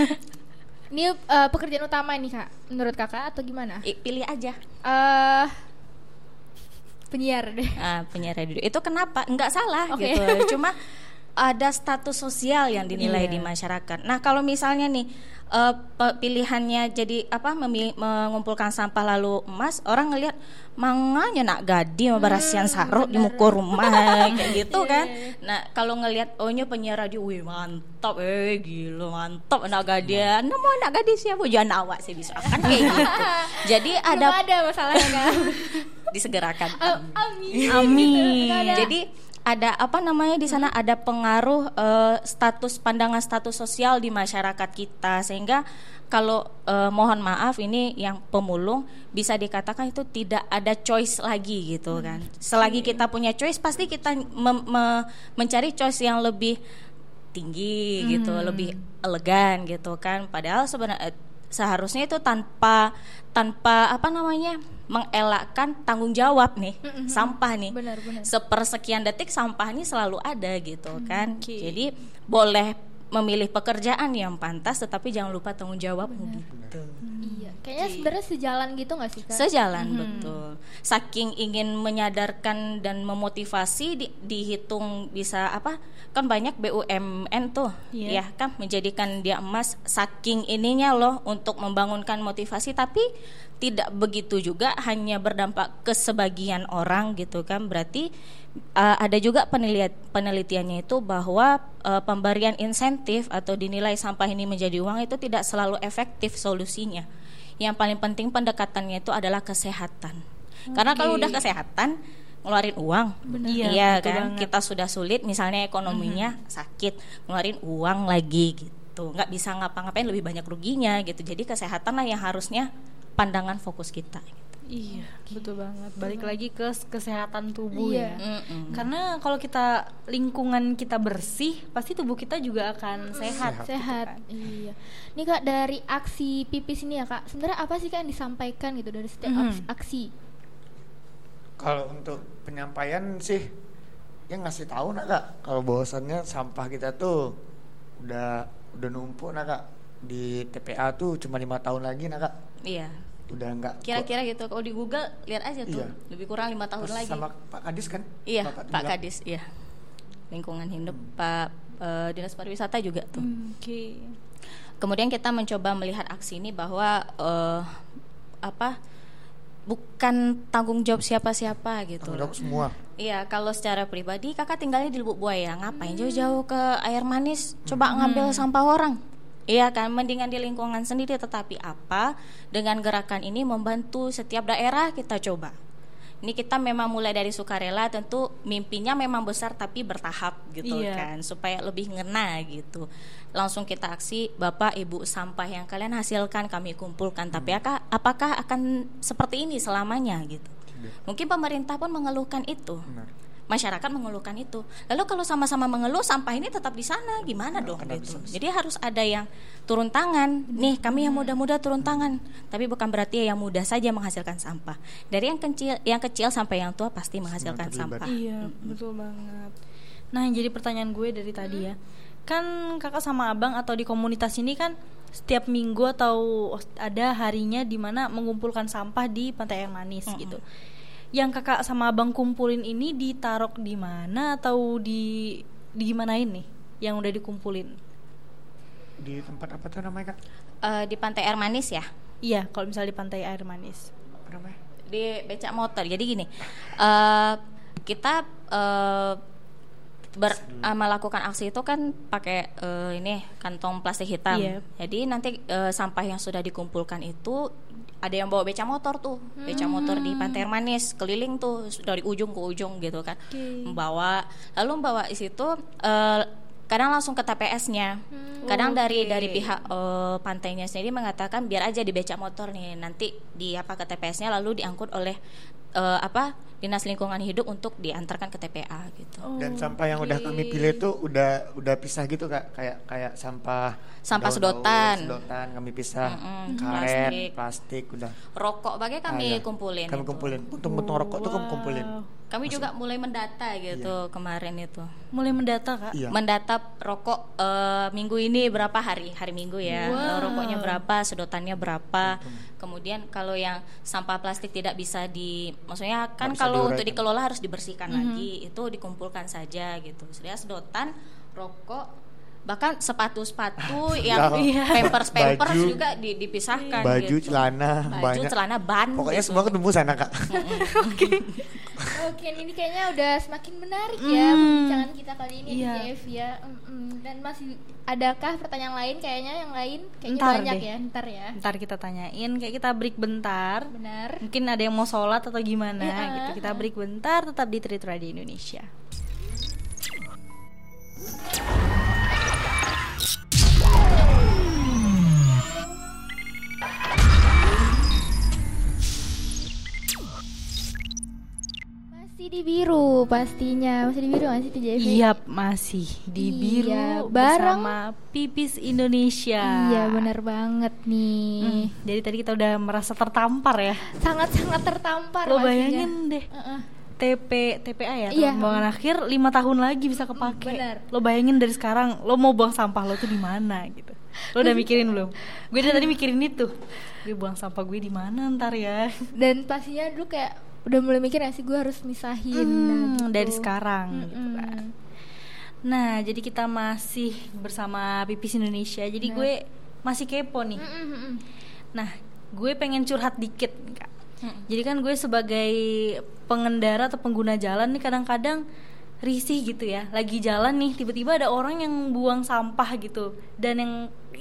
ini eh, pekerjaan utama ini kak menurut kakak atau gimana I- pilih aja eh penyiar deh ah, penyiar radio. Itu kenapa? Enggak salah Oke. gitu. Cuma ada status sosial yang dinilai di masyarakat. Nah, kalau misalnya nih pe- pilihannya jadi apa memilih, mengumpulkan sampah lalu emas, orang ngelihat manganya nak gadi sama barasian saruk di muka rumah kayak gitu kan. Nah, kalau ngelihat ohnya penyiar radio, wih mantap eh gila mantap anak gadi. Nah, mau anak gadi siapa? Jangan awak sih bisa kan kayak gitu. Jadi Belum ada ada masalahnya kan. disegerakan. Oh, amin. Amin. Ada. Jadi ada apa namanya di sana ada pengaruh eh, status pandangan status sosial di masyarakat kita sehingga kalau eh, mohon maaf ini yang pemulung bisa dikatakan itu tidak ada choice lagi gitu kan. Selagi kita punya choice pasti kita mem- me- mencari choice yang lebih tinggi gitu, lebih elegan gitu kan. Padahal sebenarnya seharusnya itu tanpa tanpa apa namanya mengelakkan tanggung jawab nih sampah nih. Benar, benar. sepersekian detik sampah ini selalu ada gitu kan. Jadi boleh memilih pekerjaan yang pantas tetapi jangan lupa tanggung jawabmu gitu. Iya, kayaknya sebenarnya sejalan gitu nggak sih kak? sejalan betul. Saking ingin menyadarkan dan memotivasi di- dihitung bisa apa? Kan banyak BUMN tuh Iya. ya kan? Menjadikan dia emas. Saking ininya loh untuk membangunkan motivasi. Tapi tidak begitu juga hanya berdampak ke sebagian orang gitu kan. Berarti uh, ada juga penelitian penelitiannya itu bahwa uh, pemberian insentif atau dinilai sampah ini menjadi uang itu tidak selalu efektif solusinya. Yang paling penting pendekatannya itu adalah kesehatan. Karena kalau udah kesehatan ngeluarin uang, Iya, iya kan? banget. kita sudah sulit misalnya ekonominya sakit, ngeluarin uang lagi gitu, nggak bisa ngapa-ngapain lebih banyak ruginya gitu. Jadi kesehatan lah yang harusnya pandangan fokus kita. Iya, betul banget. Balik lagi ke kesehatan tubuh Iya. ya. Mm-mm. Karena kalau kita lingkungan kita bersih, pasti tubuh kita juga akan sehat. gitu Sehat. kan. Iya. Nih kak dari aksi pipis ini ya kak, sebenarnya apa sih kak yang disampaikan gitu dari setiap Mhm. aks- aksi? Kalau untuk penyampaian sih ya ngasih tahu nak kak kalau bahwasannya sampah kita tuh udah udah numpuk nak kak di TPA tuh cuma lima tahun lagi nak kak Iya. Udah enggak Kira-kira gitu. Kalau di Google lihat aja tuh, Iya. lebih kurang lima tahun lagi. sama Pak Kadis kan Iya, Bapak Pak. Kadis, iya. Lingkungan hidup, Pak eh, Dinas Pariwisata juga tuh. Oke. Kemudian kita mencoba melihat aksi ini bahwa eh, apa bukan tanggung jawab siapa-siapa gitu. Tanggung jawab semua Iya, kalau secara pribadi kakak tinggalnya di Lubuk Buaya, ngapain jauh-jauh ke air manis? Coba ngambil sampah orang. Iya kan, mendingan di lingkungan sendiri. Tetapi apa? Dengan gerakan ini membantu setiap daerah kita coba. Ini kita memang mulai dari sukarela, tentu mimpinya memang besar tapi bertahap gitu Iya. kan, supaya lebih ngena gitu. Langsung kita aksi, bapak ibu sampah yang kalian hasilkan kami kumpulkan. Tapi aka- apakah akan seperti ini selamanya gitu? Mungkin pemerintah pun mengeluhkan itu. Benar. Masyarakat mengeluhkan itu. Lalu kalau sama-sama mengeluh sampah ini tetap di sana gimana dong gitu. bisa. Jadi harus ada yang turun tangan. Nih, kami yang muda-muda turun tangan. Tapi bukan berarti yang muda saja menghasilkan sampah. Dari yang kecil yang kecil sampai yang tua pasti menghasilkan sampah. Iya, betul banget. Nah, yang jadi pertanyaan gue dari tadi ya. Kan kakak sama abang atau di komunitas ini kan setiap minggu atau ada harinya di mana mengumpulkan sampah di Pantai Air Manis gitu. Yang kakak sama abang kumpulin ini ditaruh di mana atau di di gimana ini yang udah dikumpulin? di tempat apa tuh namanya kak Eh, di Pantai Air Manis ya. Iya, kalau misalnya di Pantai Air Manis. apa namanya di becak motor. Jadi gini, eh kita eh ber- eh, melakukan aksi itu kan pakai eh, ini kantong plastik hitam. Iya. Jadi nanti eh, sampah yang sudah dikumpulkan itu ada yang bawa beca motor tuh, beca motor di Pantai Manis keliling tuh dari ujung ke ujung gitu kan, membawa. Lalu membawa di situ eh, kadang langsung ke TPS-nya. Kadang dari dari pihak eh, pantainya sendiri mengatakan biar aja di becak motor nih, nanti di apa ke TPS-nya lalu diangkut oleh eh, apa dinas lingkungan hidup untuk diantarkan ke TPA gitu. dan sampah yang udah kami pilih tuh udah udah pisah gitu kak kayak kayak sampah Sampah daun-daun, sedotan. sedotan kami pisah Mm-mm, karet plastik. plastik, udah Rokok bagai Ah, kami iya. kumpulin. kami itu. kumpulin untung-untung rokok tuh kami kumpulin Kami juga mulai mendata gitu kemarin itu. Mulai mendata, Kak. iya Mendata rokok eh, minggu ini berapa hari? Hari Minggu ya. Eh, Rokoknya berapa, sedotannya berapa. Kemudian kalau yang sampah plastik tidak bisa di maksudnya kan kalau untuk dikelola harus dibersihkan lagi, itu dikumpulkan saja gitu. Sedia sedotan rokok bahkan sepatu-sepatu Ya. yang pampers pampers Baju. juga di- dipisahkan Baju, gitu. celana, baju banyak. celana ban Pokoknya gitu. semua ketemu sana kak. Oke, ini kayaknya udah semakin menarik ya Hmm. perbincangan kita kali ini Iya. di JF ya. Mm-mm. Dan masih adakah pertanyaan lain kayaknya yang lain? Kayaknya Ntar banyak deh. ya, ntar ya. Ntar kita tanyain, kayak kita break bentar. Benar. Mungkin ada yang mau sholat atau gimana Iya. gitu. Kita break bentar, tetap di Treat Radio Indonesia. Masih di biru pastinya. Masih di biru nggak sih di JF? Iya, masih di Iya, biru bareng- bersama Pipis Indonesia. Iya, benar banget nih. Hmm, jadi tadi kita udah merasa tertampar ya. Sangat-sangat tertampar Lo pastinya. bayangin deh. Heeh. TP TPA ya Iya. pembuangan akhir lima tahun lagi bisa kepake. Benar. Lo bayangin dari sekarang lo mau buang sampah lo tuh di mana gitu. Lo udah mikirin belum? Gue dari tadi mikirin itu. Gue buang sampah gue di mana ntar ya? Dan pastinya dulu kayak udah mulai mikir gak sih gue harus misahin nah, Hmm, gitu. dari sekarang gitu Mm-mm. kan. Nah, jadi kita masih bersama Pipis Indonesia. Jadi gue masih kepo nih. Mm-mm-mm. Nah, gue pengen curhat dikit, Kak. Jadi kan gue sebagai pengendara atau pengguna jalan nih kadang-kadang risih gitu ya. Lagi jalan nih, tiba-tiba ada orang yang buang sampah gitu. Dan yang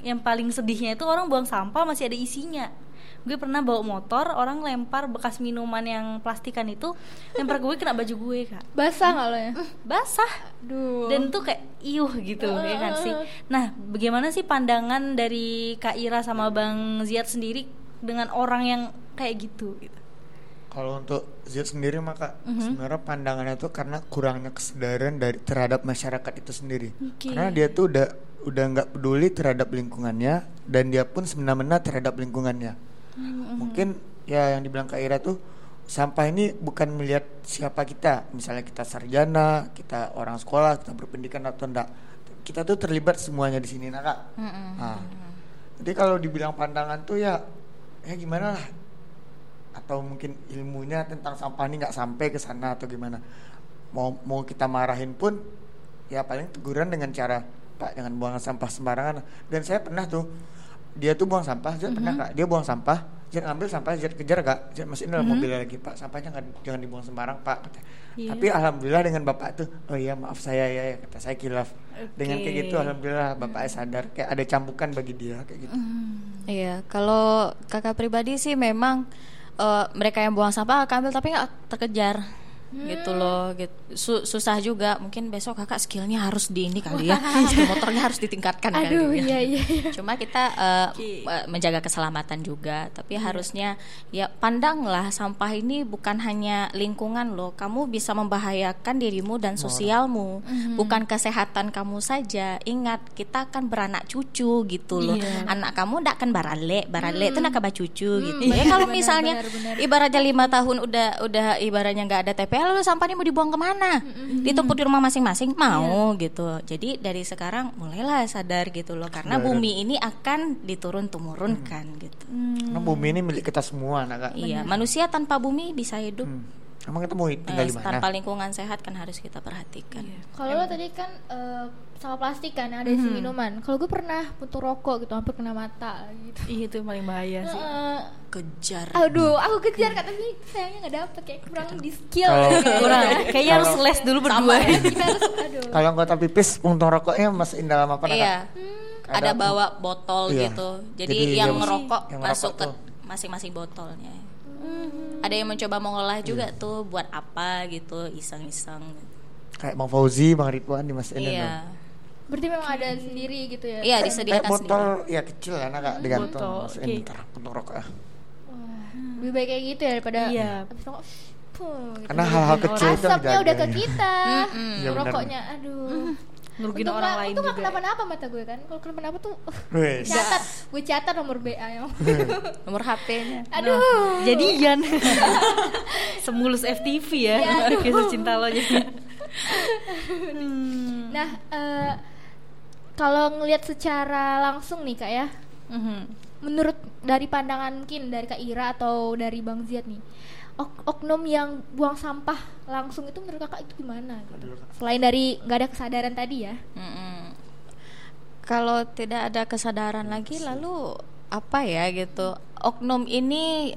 yang paling sedihnya itu orang buang sampah masih ada isinya. Gue pernah bawa motor, orang lempar bekas minuman yang plastikan itu, lempar gue kena baju gue, Kak. Basah nggak lo ya? Basah Aduh. dan tuh kayak iuh gitu ya kan sih. Nah, bagaimana sih pandangan dari Kak Ira sama Bang Ziad sendiri dengan orang yang kayak gitu gitu. Kalau untuk Zid sendiri maka Mhm. sebenarnya pandangannya tuh karena kurangnya kesadaran dari terhadap masyarakat itu sendiri. Oke. Karena dia tuh udah udah nggak peduli terhadap lingkungannya dan dia pun semena-mena terhadap lingkungannya. Mhm. Mungkin ya yang dibilang Kak Ira tuh sampah ini bukan melihat siapa kita, misalnya kita sarjana, kita orang sekolah, kita berpendidikan atau enggak. Kita tuh terlibat semuanya di sini, nah Kak. Nah, jadi kalau dibilang pandangan tuh ya ya gimana lah? Atau mungkin ilmunya tentang sampah ini nggak sampai ke sana atau gimana? Mau mau kita marahin pun ya paling teguran dengan cara pak jangan buang sampah sembarangan. Dan saya pernah tuh dia tuh buang sampah Zat pernah kak dia buang sampah Zat ngambil sampah Zat kejar kak Zat masukin dalam mobilnya lagi pak sampahnya nggak jangan dibuang sembarang pak kata. Iya. tapi alhamdulillah dengan bapak tuh oh iya maaf saya ya, ya kata saya kilaf. Dengan kayak gitu alhamdulillah bapak sadar kayak ada cambukan bagi dia kayak gitu. Iya, kalau kakak pribadi sih memang eh, mereka yang buang sampah kakak ambil tapi nggak terkejar gitu loh gitu. Su- susah juga. Mungkin besok kakak skillnya harus di ini kali ya. Skill motornya harus ditingkatkan Aduh, kali ya. iya iya. iya. cuma kita eh, menjaga keselamatan juga. Tapi harusnya ya pandanglah sampah ini bukan hanya lingkungan loh. Kamu bisa membahayakan dirimu dan sosialmu. Bukan kesehatan kamu saja. Ingat kita akan beranak cucu gitu loh. Iya. anak kamu ndak akan barale barale itu nak cucu gitu. Ya kalau misalnya ibaratnya lima tahun udah udah ibaratnya nggak ada TPL lalu sampahnya mau dibuang ke mana? Ditumpuk di rumah masing-masing? Mau gitu. Jadi dari sekarang mulailah sadar gitu loh karena Sadar. bumi ini akan diturun temurunkan gitu. Karena bumi ini milik kita semua nah kak iya manusia tanpa bumi bisa hidup. Hmm. Emang kita mau tinggal Eh, di mana tanpa lingkungan sehat kan harus kita perhatikan Kalau lo tadi kan eh, sama plastik kan ada isi minuman. Kalau gue pernah putus rokok gitu hampir kena mata gitu. Ih, itu yang paling bahaya sih. Eh, kejar aduh, aku kejar kata tapi sayangnya nggak dapet kayak kurang di skill. Kalau- kayaknya. Kurang, kayaknya harus les dulu berdua. Kita harus aduh. Kalau anggota pipis puntung rokoknya masukin dalam apa nak, iya ada Ada- bawa botol Iya. gitu jadi, Jadi yang ngerokok yang masuk ke masing-masing botolnya ada yang mencoba mengolah juga tuh buat apa gitu iseng-iseng Kayak Bang Fauzi, Bang Ridwan dimasukin dalam. iya Berarti memang ada sendiri gitu ya. iya Kayak disediakan botol sendiri ya kecil nak Kak, digantung Botol, oke. rokok ya. Lebih baik kayak gitu ya daripada Iya. habis rokok. Puh, gitu. Karena hal-hal kecil itu asapnya udah ke kita. Iya. Rokoknya aduh. Ngerugin orang lain nggak juga. kenapa-napa mata gue kan. Kalau kenapa-napa tuh Wes. catat, gue catat nomor BA yang. nomor HP-nya Aduh. Jadian. Semulus FTV ya. Kisah cinta lo jadi. Nah, eh, kalau ngelihat secara langsung nih kak ya, Mhm. menurut dari pandangan mungkin dari kak Ira atau dari Bang Ziad nih, ok- oknum yang buang sampah langsung itu menurut kakak itu gimana gitu? selain dari nggak ada kesadaran tadi ya Mm-mm. Kalau tidak ada kesadaran lagi, lalu apa ya gitu? Oknum ini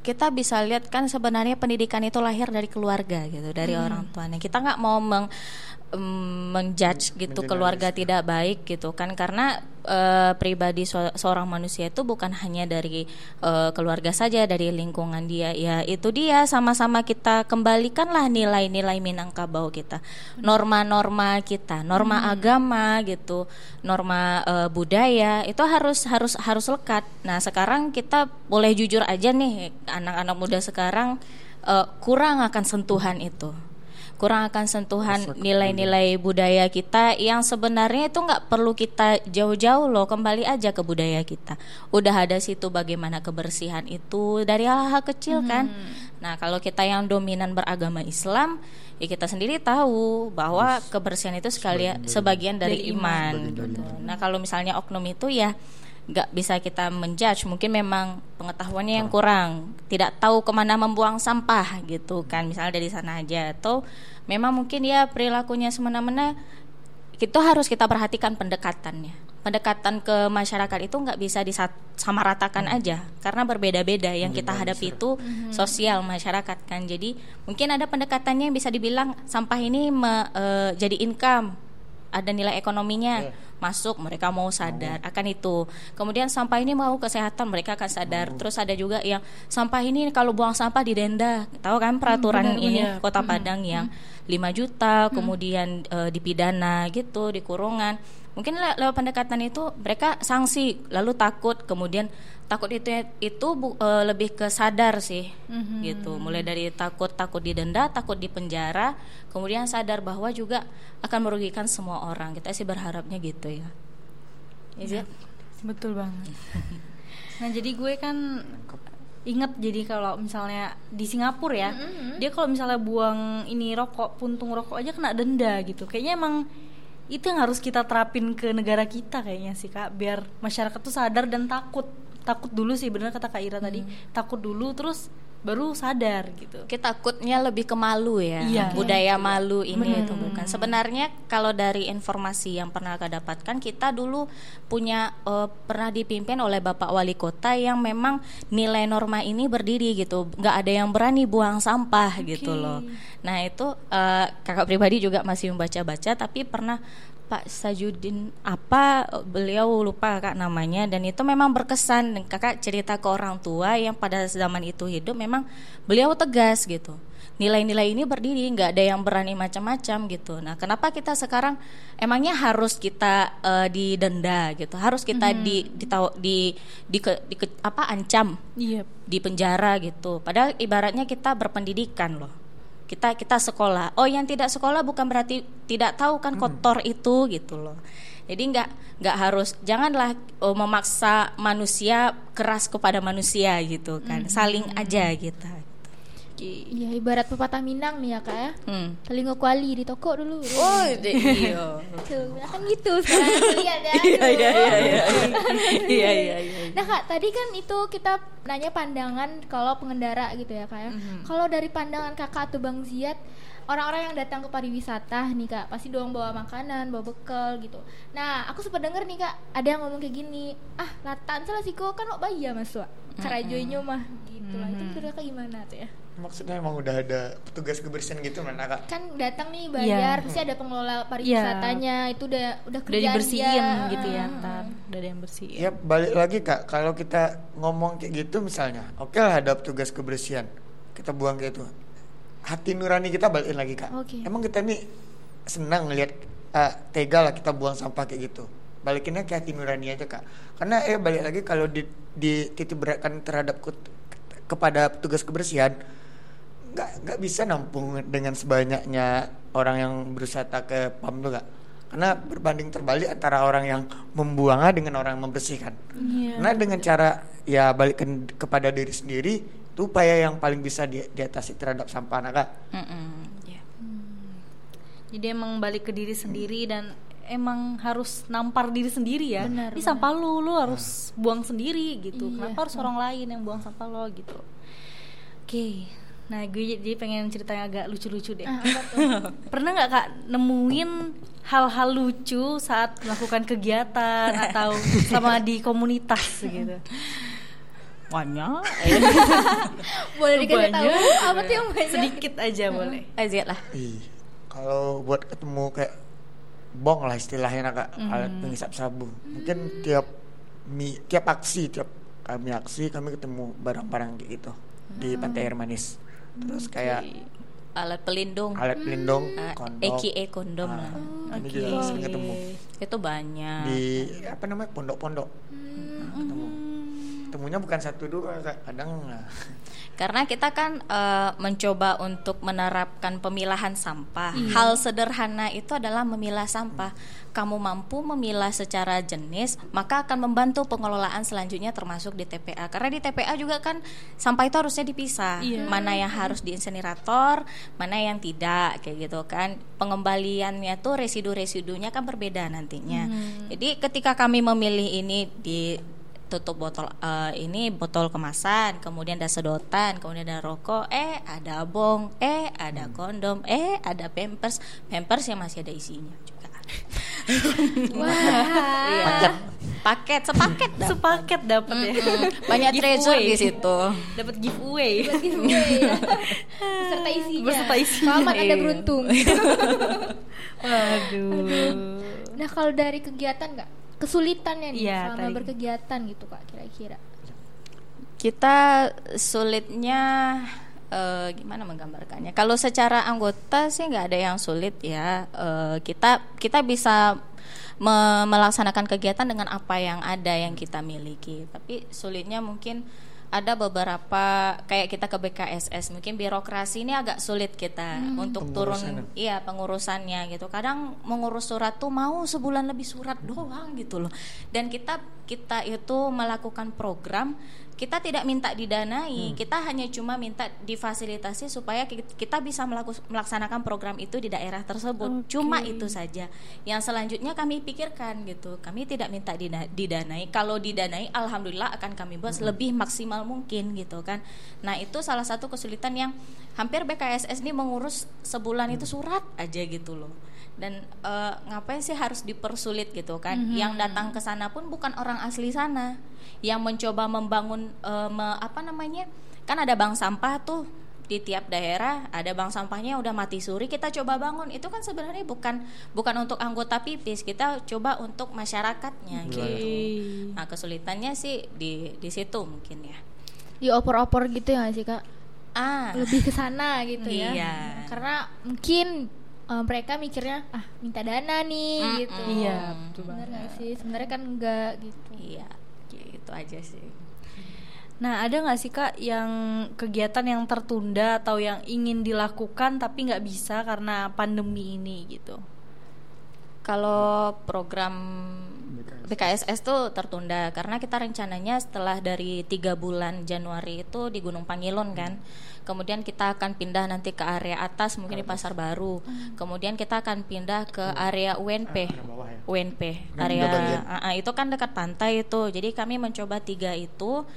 kita bisa lihat kan sebenarnya pendidikan itu lahir dari keluarga gitu, dari orang tuanya. Kita nggak mau meng menjudge gitu keluarga tidak baik gitu kan. Karena eh, pribadi so- seorang manusia itu bukan hanya dari eh, keluarga saja dari lingkungan dia. Ya itu dia. Sama-sama kita kembalikanlah nilai-nilai Minangkabau kita. Norma-norma kita norma agama gitu norma eh, budaya itu harus harus harus lekat. Nah sekarang kita boleh jujur aja nih anak-anak muda sekarang eh, kurang akan sentuhan itu kurang akan sentuhan nilai-nilai budaya. kita yang sebenarnya itu nggak perlu kita jauh-jauh loh kembali aja ke budaya kita. Udah ada situ bagaimana kebersihan itu dari hal-hal kecil kan. Nah kalau kita yang dominan beragama Islam ya kita sendiri tahu bahwa kebersihan itu sekalian sebagian dari, iman, gitu. nah kalau misalnya oknum itu ya nggak bisa kita menjudge. Mungkin memang pengetahuannya yang kurang. Tidak tahu ke mana membuang sampah gitu kan. Misalnya dari sana aja. Atau memang mungkin ya perilakunya semena-mena itu harus kita perhatikan pendekatannya. Pendekatan ke masyarakat itu nggak bisa disamaratakan aja. Karena berbeda-beda yang kita hadapi itu sosial masyarakat kan. Jadi mungkin ada pendekatannya yang bisa dibilang sampah ini me- eh, jadi income ada nilai ekonominya masuk mereka mau sadar akan itu. Kemudian sampah ini mau kesehatan mereka akan sadar. Terus ada juga yang sampah ini kalau buang sampah didenda tahu kan peraturan ini kota Padang yang 5 juta kemudian eh, dipidana gitu di kurungan. Mungkin le- lewat pendekatan itu mereka sanksi lalu takut kemudian takut itu itu bu- eh, lebih ke sadar sih gitu. Mulai dari takut takut didenda takut dipenjara kemudian sadar bahwa juga akan merugikan semua orang. Kita sih berharapnya gitu ya. Iya. Betul banget. Nah jadi gue kan inget jadi kalau misalnya di Singapura ya, dia kalau misalnya buang ini rokok, puntung rokok aja kena denda gitu. Kayaknya emang itu yang harus kita terapin ke negara kita kayaknya sih kak, biar masyarakat tuh sadar dan takut, takut dulu sih bener kata kak Ira tadi, takut dulu terus baru sadar gitu. kita takutnya lebih ke malu ya Iya. budaya malu ini itu bukan. Sebenarnya kalau dari informasi yang pernah kita dapatkan kita dulu punya eh, pernah dipimpin oleh bapak wali kota yang memang nilai norma ini berdiri gitu. Nggak ada yang berani buang sampah gitu loh. Nah itu eh, kakak pribadi juga masih membaca-baca tapi pernah Pak Sajudin apa beliau lupa kak namanya dan itu memang berkesan dan kakak cerita ke orang tua yang pada zaman itu hidup memang beliau tegas gitu nilai-nilai ini berdiri nggak ada yang berani macam-macam gitu nah kenapa kita sekarang emangnya harus kita eh, didenda gitu harus kita di ditau- di di, ke- di ke- apa ancam Iya. di penjara gitu. Padahal ibaratnya kita berpendidikan loh. Kita kita sekolah. Oh, yang tidak sekolah bukan berarti tidak tahu kan kotor itu gitu loh. Jadi nggak nggak harus janganlah oh, memaksa manusia keras kepada manusia gitu kan. Saling aja kita. Iya ibarat pepatah Minang nih ya kak ya Hmm. telinga kuali di toko dulu Oh, iya. Tuh, kan gitu sekarang lihat ya Iya iya iya Aduh. iya. Iya iya iya. Nah kak, tadi kan itu kita nanya pandangan kalau pengendara gitu ya kak ya. Mhm. Kalau dari pandangan kakak atau bang Ziad, orang-orang yang datang ke pariwisata nih kak, pasti dong bawa makanan, bawa bekal gitu. Nah, aku sempat denger nih kak, ada yang ngomong kayak gini, ah latan salah sih kok kan mau bayar mas wa, karajoynya mah gitu lah. Itu menurut kakak gimana tuh ya? Maksudnya emang udah ada petugas kebersihan gitu mana kak? Kan datang nih bayar, Iya. pasti ada pengelola pariwisatanya, itu udah udah Udah kerjaan dibersihin dia. gitu ya, ntar udah ada yang bersihin. Ya balik lagi kak, kalau kita ngomong kayak gitu misalnya, oke lah ada petugas kebersihan, kita buang kayak itu, hati nurani kita balikin lagi kak. Oke. Emang kita nih senang ngelihat eh, tega lah kita buang sampah kayak gitu, balikinnya ke hati nurani aja kak. Karena eh balik lagi kalau di, di titik beratkan terhadap kut- kepada petugas kebersihan, nggak nggak bisa nampung dengan sebanyaknya orang yang berusaha ke pam tuh kak. Karena berbanding terbalik antara orang yang membuangnya dengan orang yang membersihkan. Nah dengan cara ya balikkan kepada diri sendiri itu upaya yang paling bisa di, diatasi terhadap sampah anak kak. Mm-mm. Iya. Jadi emang balik ke diri sendiri dan emang harus nampar diri sendiri ya. Benar, Ini benar. sampah lu, lu harus buang sendiri gitu. Iya. Kenapa harus orang lain yang buang sampah lo gitu? Oke. Nah, gue jadi pengen cerita yang agak lucu-lucu deh. Tuh? Pernah nggak kak nemuin hal-hal lucu saat melakukan kegiatan atau sama di komunitas gitu? Banyak. boleh dikasih tahu apa tuh yang banyak Sedikit aja boleh. Aziat lah. Ih, kalau buat ketemu kayak bong lah istilahnya kak alat penghisap sabu mungkin tiap mi, tiap aksi tiap kami aksi kami ketemu barang-barang kayak gitu di pantai air manis terus kayak Alat pelindung. alat pelindung Uh, kondom. AKA kondom Ah, lah. ini juga sering ketemu. Itu banyak. di apa namanya pondok-pondok. Nah, ketemu ketemunya bukan satu dua kadang nah, Karena kita kan eh, mencoba untuk menerapkan pemilahan sampah. Hal sederhana itu adalah memilah sampah. Kamu mampu memilah secara jenis, maka akan membantu pengelolaan selanjutnya termasuk di TPA. Karena di TPA juga kan sampah itu harusnya dipisah. Mana yang harus di insinerator, mana yang tidak kayak gitu kan. Pengembaliannya tuh residu-residunya kan berbeda nantinya. Jadi ketika kami memilih ini di tutup botol eh, ini botol kemasan, kemudian ada sedotan, kemudian ada rokok, eh ada bong, eh ada kondom, eh ada pampers, pampers yang masih ada isinya juga. Iya. Paket, sepaket dah. Sepaket dapat ya. Banyak treasure Giveaway. di situ. Dapat giveaway. beserta isinya Beserta isinya. selamat anda beruntung Waduh. nah kalau dari kegiatan nggak kesulitannya nih Iya, selama tadi. berkegiatan gitu kak kira-kira Kita sulitnya eh, gimana menggambarkannya? Kalau secara anggota sih nggak ada yang sulit ya. Eh, kita kita bisa me- melaksanakan kegiatan dengan apa yang ada yang kita miliki. Tapi sulitnya mungkin ada beberapa kayak kita ke BKSS mungkin birokrasi ini agak sulit kita untuk turun iya pengurusannya gitu. Kadang mengurus surat tuh mau sebulan lebih surat doang gitu loh. Dan kita kita itu melakukan program kita tidak minta didanai kita hanya cuma minta difasilitasi supaya ki- kita bisa melaku- melaksanakan program itu di daerah tersebut. Cuma itu saja. Yang selanjutnya kami pikirkan gitu kami tidak minta didanai. Kalau didanai alhamdulillah akan kami buat lebih maksimal mungkin gitu kan. Nah itu salah satu kesulitan yang hampir BKSS ini mengurus sebulan itu surat aja gitu loh. Dan eh, ngapain sih harus dipersulit gitu kan? Yang datang ke sana pun bukan orang asli sana yang mencoba membangun eh, me- apa namanya kan ada bank sampah tuh di tiap daerah ada bank sampahnya udah mati suri kita coba bangun. Itu kan sebenarnya bukan bukan untuk anggota pipis kita coba untuk masyarakatnya gitu. Nah kesulitannya sih di di situ mungkin ya. Diopor-opor gitu ya sih kak? Ah. Lebih ke sana gitu ya. Iya. karena mungkin eh, mereka mikirnya ah minta dana nih gitu. Iya, betul benar nggak sih? Sebenarnya kan enggak gitu. Iya gitu aja sih Nah, ada nggak sih kak yang kegiatan yang tertunda atau yang ingin dilakukan tapi nggak bisa karena pandemi ini gitu? Kalau program BKSS tuh tertunda karena kita rencananya setelah dari tiga bulan Januari itu di Gunung Pangilon kan, kemudian kita akan pindah nanti ke area atas mungkin di Pasar Baru, kemudian kita akan pindah ke area UNP, UNP area bagian. Ah, ah, itu kan dekat pantai itu, jadi kami mencoba tiga itu.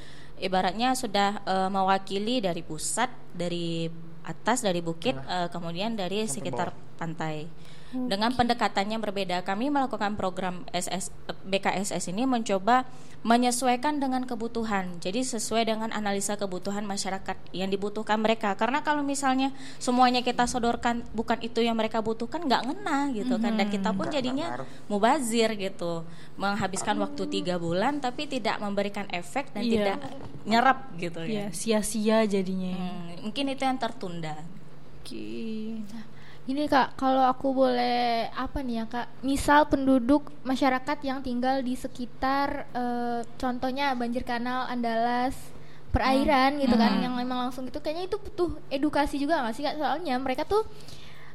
Ibaratnya sudah eh, mewakili dari pusat, dari atas, dari bukit, eh, kemudian dari sekitar pantai. Dengan pendekatannya berbeda, kami melakukan program SS BKSS ini mencoba menyesuaikan dengan kebutuhan. Jadi sesuai dengan analisa kebutuhan masyarakat yang dibutuhkan mereka. Karena kalau misalnya semuanya kita sodorkan bukan itu yang mereka butuhkan, nggak ngena gitu kan. Dan kita pun jadinya mubazir gitu, menghabiskan waktu tiga bulan tapi tidak memberikan efek dan Iya. tidak nyerap gitu Ya, ya. sia-sia jadinya. ya. Hmm, mungkin itu yang tertunda. Oke. Gini kak, kalau aku boleh apa nih ya kak, misal penduduk masyarakat yang tinggal di sekitar, eh, contohnya banjir kanal, Andalas, perairan gitu kan, yang memang langsung gitu, kayaknya itu butuh edukasi juga nggak sih kak? Soalnya mereka tuh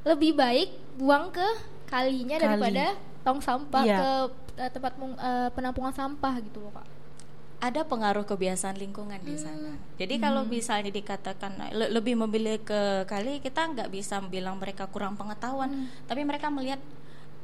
lebih baik buang ke kalinya Kali. daripada tong sampah Iya. ke eh, tempat eh, penampungan sampah gitu loh kak. Ada pengaruh kebiasaan lingkungan di sana. Jadi kalau misalnya dikatakan le- lebih memilih ke kali, kita nggak bisa bilang mereka kurang pengetahuan, tapi mereka melihat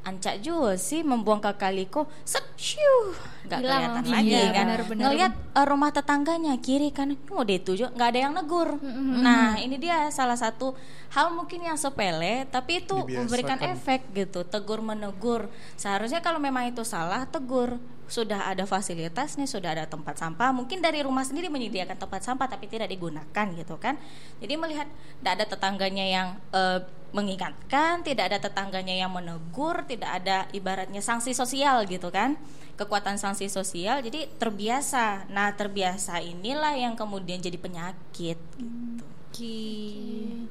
ancak juga sih membuang ke kaliko set shoo nggak kelihatan lagi Iya, kan. benar-benar. ngelihat eh, rumah tetangganya kiri kan oh dia itu juga nggak ada yang negur. Nah ini dia salah satu hal mungkin yang sepele tapi itu Dibiasakan. memberikan efek gitu tegur menegur. Seharusnya kalau memang itu salah tegur. Sudah ada fasilitas nih sudah ada tempat sampah. Mungkin dari rumah sendiri menyediakan tempat sampah tapi tidak digunakan gitu kan. Jadi melihat tidak ada tetangganya yang eh, mengingatkan tidak ada tetangganya yang menegur tidak ada ibaratnya sanksi sosial gitu kan kekuatan sanksi sosial jadi terbiasa nah terbiasa inilah yang kemudian jadi penyakit gitu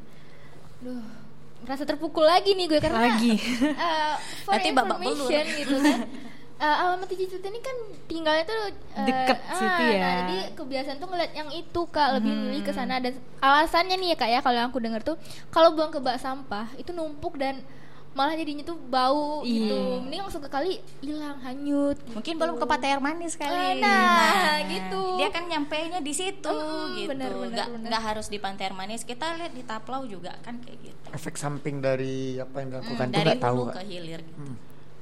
Duh, merasa terpukul lagi nih gue karena Lagi. eh, for Nanti babak belur. gitu kan. Eh, alamat Cici Cuti ini kan tinggalnya tuh eh, Deket situ ya. Nah, jadi kebiasaan tuh ngeliat yang itu kak lebih milih ke sana dan alasannya nih ya kak ya kalau yang aku denger tuh kalau buang ke bak sampah itu numpuk dan malah jadinya tuh bau gitu. Iya. Mending langsung ke kali hilang hanyut. mungkin gitu. belum ke pantai air manis kali Nah, gitu. dia kan nyampainya di situ Mm, gitu benar, benar, nggak benar. nggak harus di pantai air manis kita lihat di Taplau juga kan kayak gitu efek samping dari apa yang dilakukan Hmm, tuh dari nggak tahu ke hilir gitu.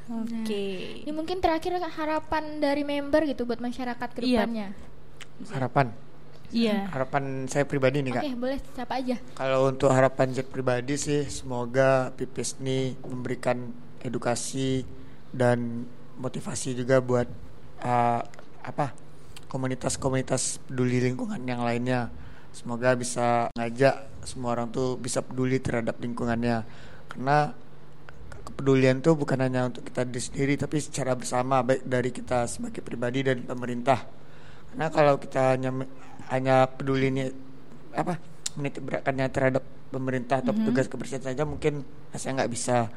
Oke. Ini mungkin terakhir harapan dari member gitu buat masyarakat ke Iya. depannya. harapan Iya. harapan saya pribadi nih Oke, kak boleh siapa aja. Kalau untuk harapan Jet pribadi sih semoga Pipis ini memberikan edukasi dan motivasi juga buat uh, apa komunitas-komunitas peduli lingkungan yang lainnya. Semoga bisa ngajak semua orang tuh bisa peduli terhadap lingkungannya. Karena kepedulian tuh bukan hanya untuk kita diri sendiri tapi secara bersama baik dari kita sebagai pribadi dan pemerintah. Karena kalau kita hanya hanya peduli ini apa menitik beratkannya terhadap pemerintah atau petugas kebersihan saja mungkin saya nggak bisa.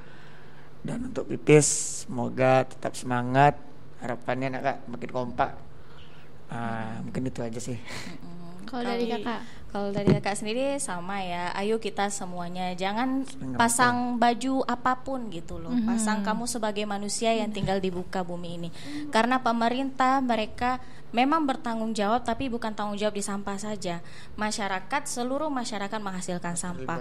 Dan untuk pipis semoga tetap semangat harapannya nak kak makin kompak. Ah, mungkin itu aja sih. Kalau dari kakak. Kalau dari kakak sendiri sama ya, ayo kita semuanya jangan pasang baju apa pun gitu loh. Pasang kamu sebagai manusia yang tinggal di buka bumi ini. Karena pemerintah mereka memang bertanggung jawab tapi bukan tanggung jawab di sampah saja. Masyarakat seluruh masyarakat menghasilkan sampah.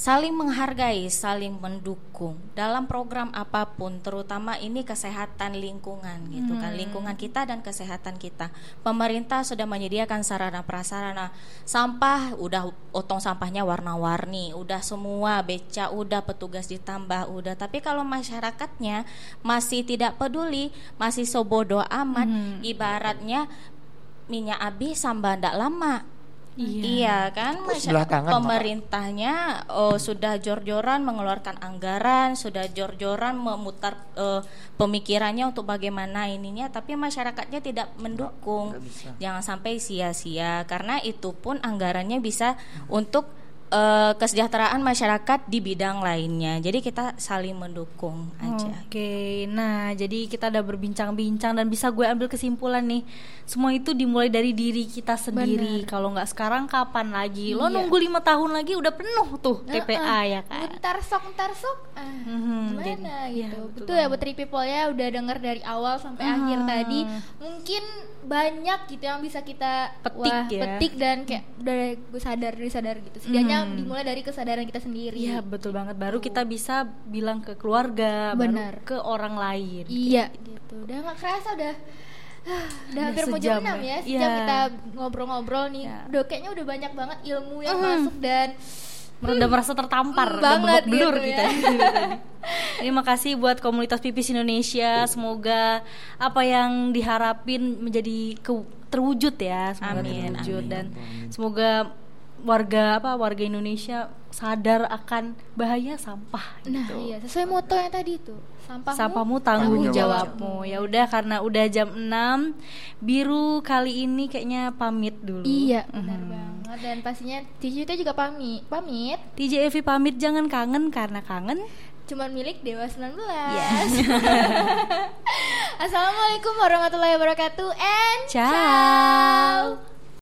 Saling menghargai, saling mendukung dalam program apa pun, terutama ini kesehatan lingkungan gitu kan, lingkungan kita dan kesehatan kita. Pemerintah sudah menyediakan sarana prasarana, sampah udah otong sampahnya warna-warni, udah semua beca, udah petugas ditambah, udah. Tapi kalau masyarakatnya masih tidak peduli, masih sobodo amat, ibaratnya minyak habis sambal ndak lama. Iya, kan Kok Masya- sebelah tangan, Mak? pemerintahnya oh, sudah jor-joran mengeluarkan anggaran, sudah jor-joran memutar eh, pemikirannya untuk bagaimana ininya, tapi masyarakatnya tidak mendukung. nggak. Jangan sampai sia-sia karena itu pun anggarannya bisa untuk eh, kesejahteraan masyarakat di bidang lainnya. Jadi kita saling mendukung aja. Oke, nah jadi kita udah berbincang-bincang dan bisa gue ambil kesimpulan nih, semua itu dimulai dari diri kita sendiri. Kalau nggak sekarang kapan lagi? Lo Iya. nunggu lima tahun lagi udah penuh tuh TPA ya kan? Ntar sok, ntar sok. Ah, Mhm, gimana jadi- iya, gitu. betul betul ya buat Three people ya udah denger dari awal sampai akhir tadi. Mungkin banyak gitu yang bisa kita Petik wah, ya. petik dan kayak udah gue sadar, dari sadar gitu. Setidaknya dimulai dari kesadaran kita sendiri. Iya betul banget. Baru kita bisa bilang ke keluarga, Benar. baru ke orang lain. Iya gitu. Udah nggak kerasa udah ah, udah hampir mau jam 6 ya. ya Sejam Iya. kita ngobrol-ngobrol nih Iya. Udah kayaknya udah banyak banget ilmu yang masuk dan Udah merasa tertampar, Hmm, udah banget belur gitu kita. Terima kasih buat komunitas pipis Indonesia. Semoga apa yang diharapin menjadi ke- terwujud ya, semoga Amin, terwujud amin. dan semoga warga apa warga Indonesia sadar akan bahaya sampah Nah gitu. iya sesuai moto yang tadi itu Sampahmu, Sampahmu tanggung Tanggung jawabmu. Ya udah karena udah jam 6 biru kali ini kayaknya pamit dulu. Iya benar banget Dan pastinya Yuta juga pamit Pamit TJ Evi pamit jangan kangen karena kangen. Cuman milik Dewa 19 Assalamualaikum warahmatullahi wabarakatuh And Ciao.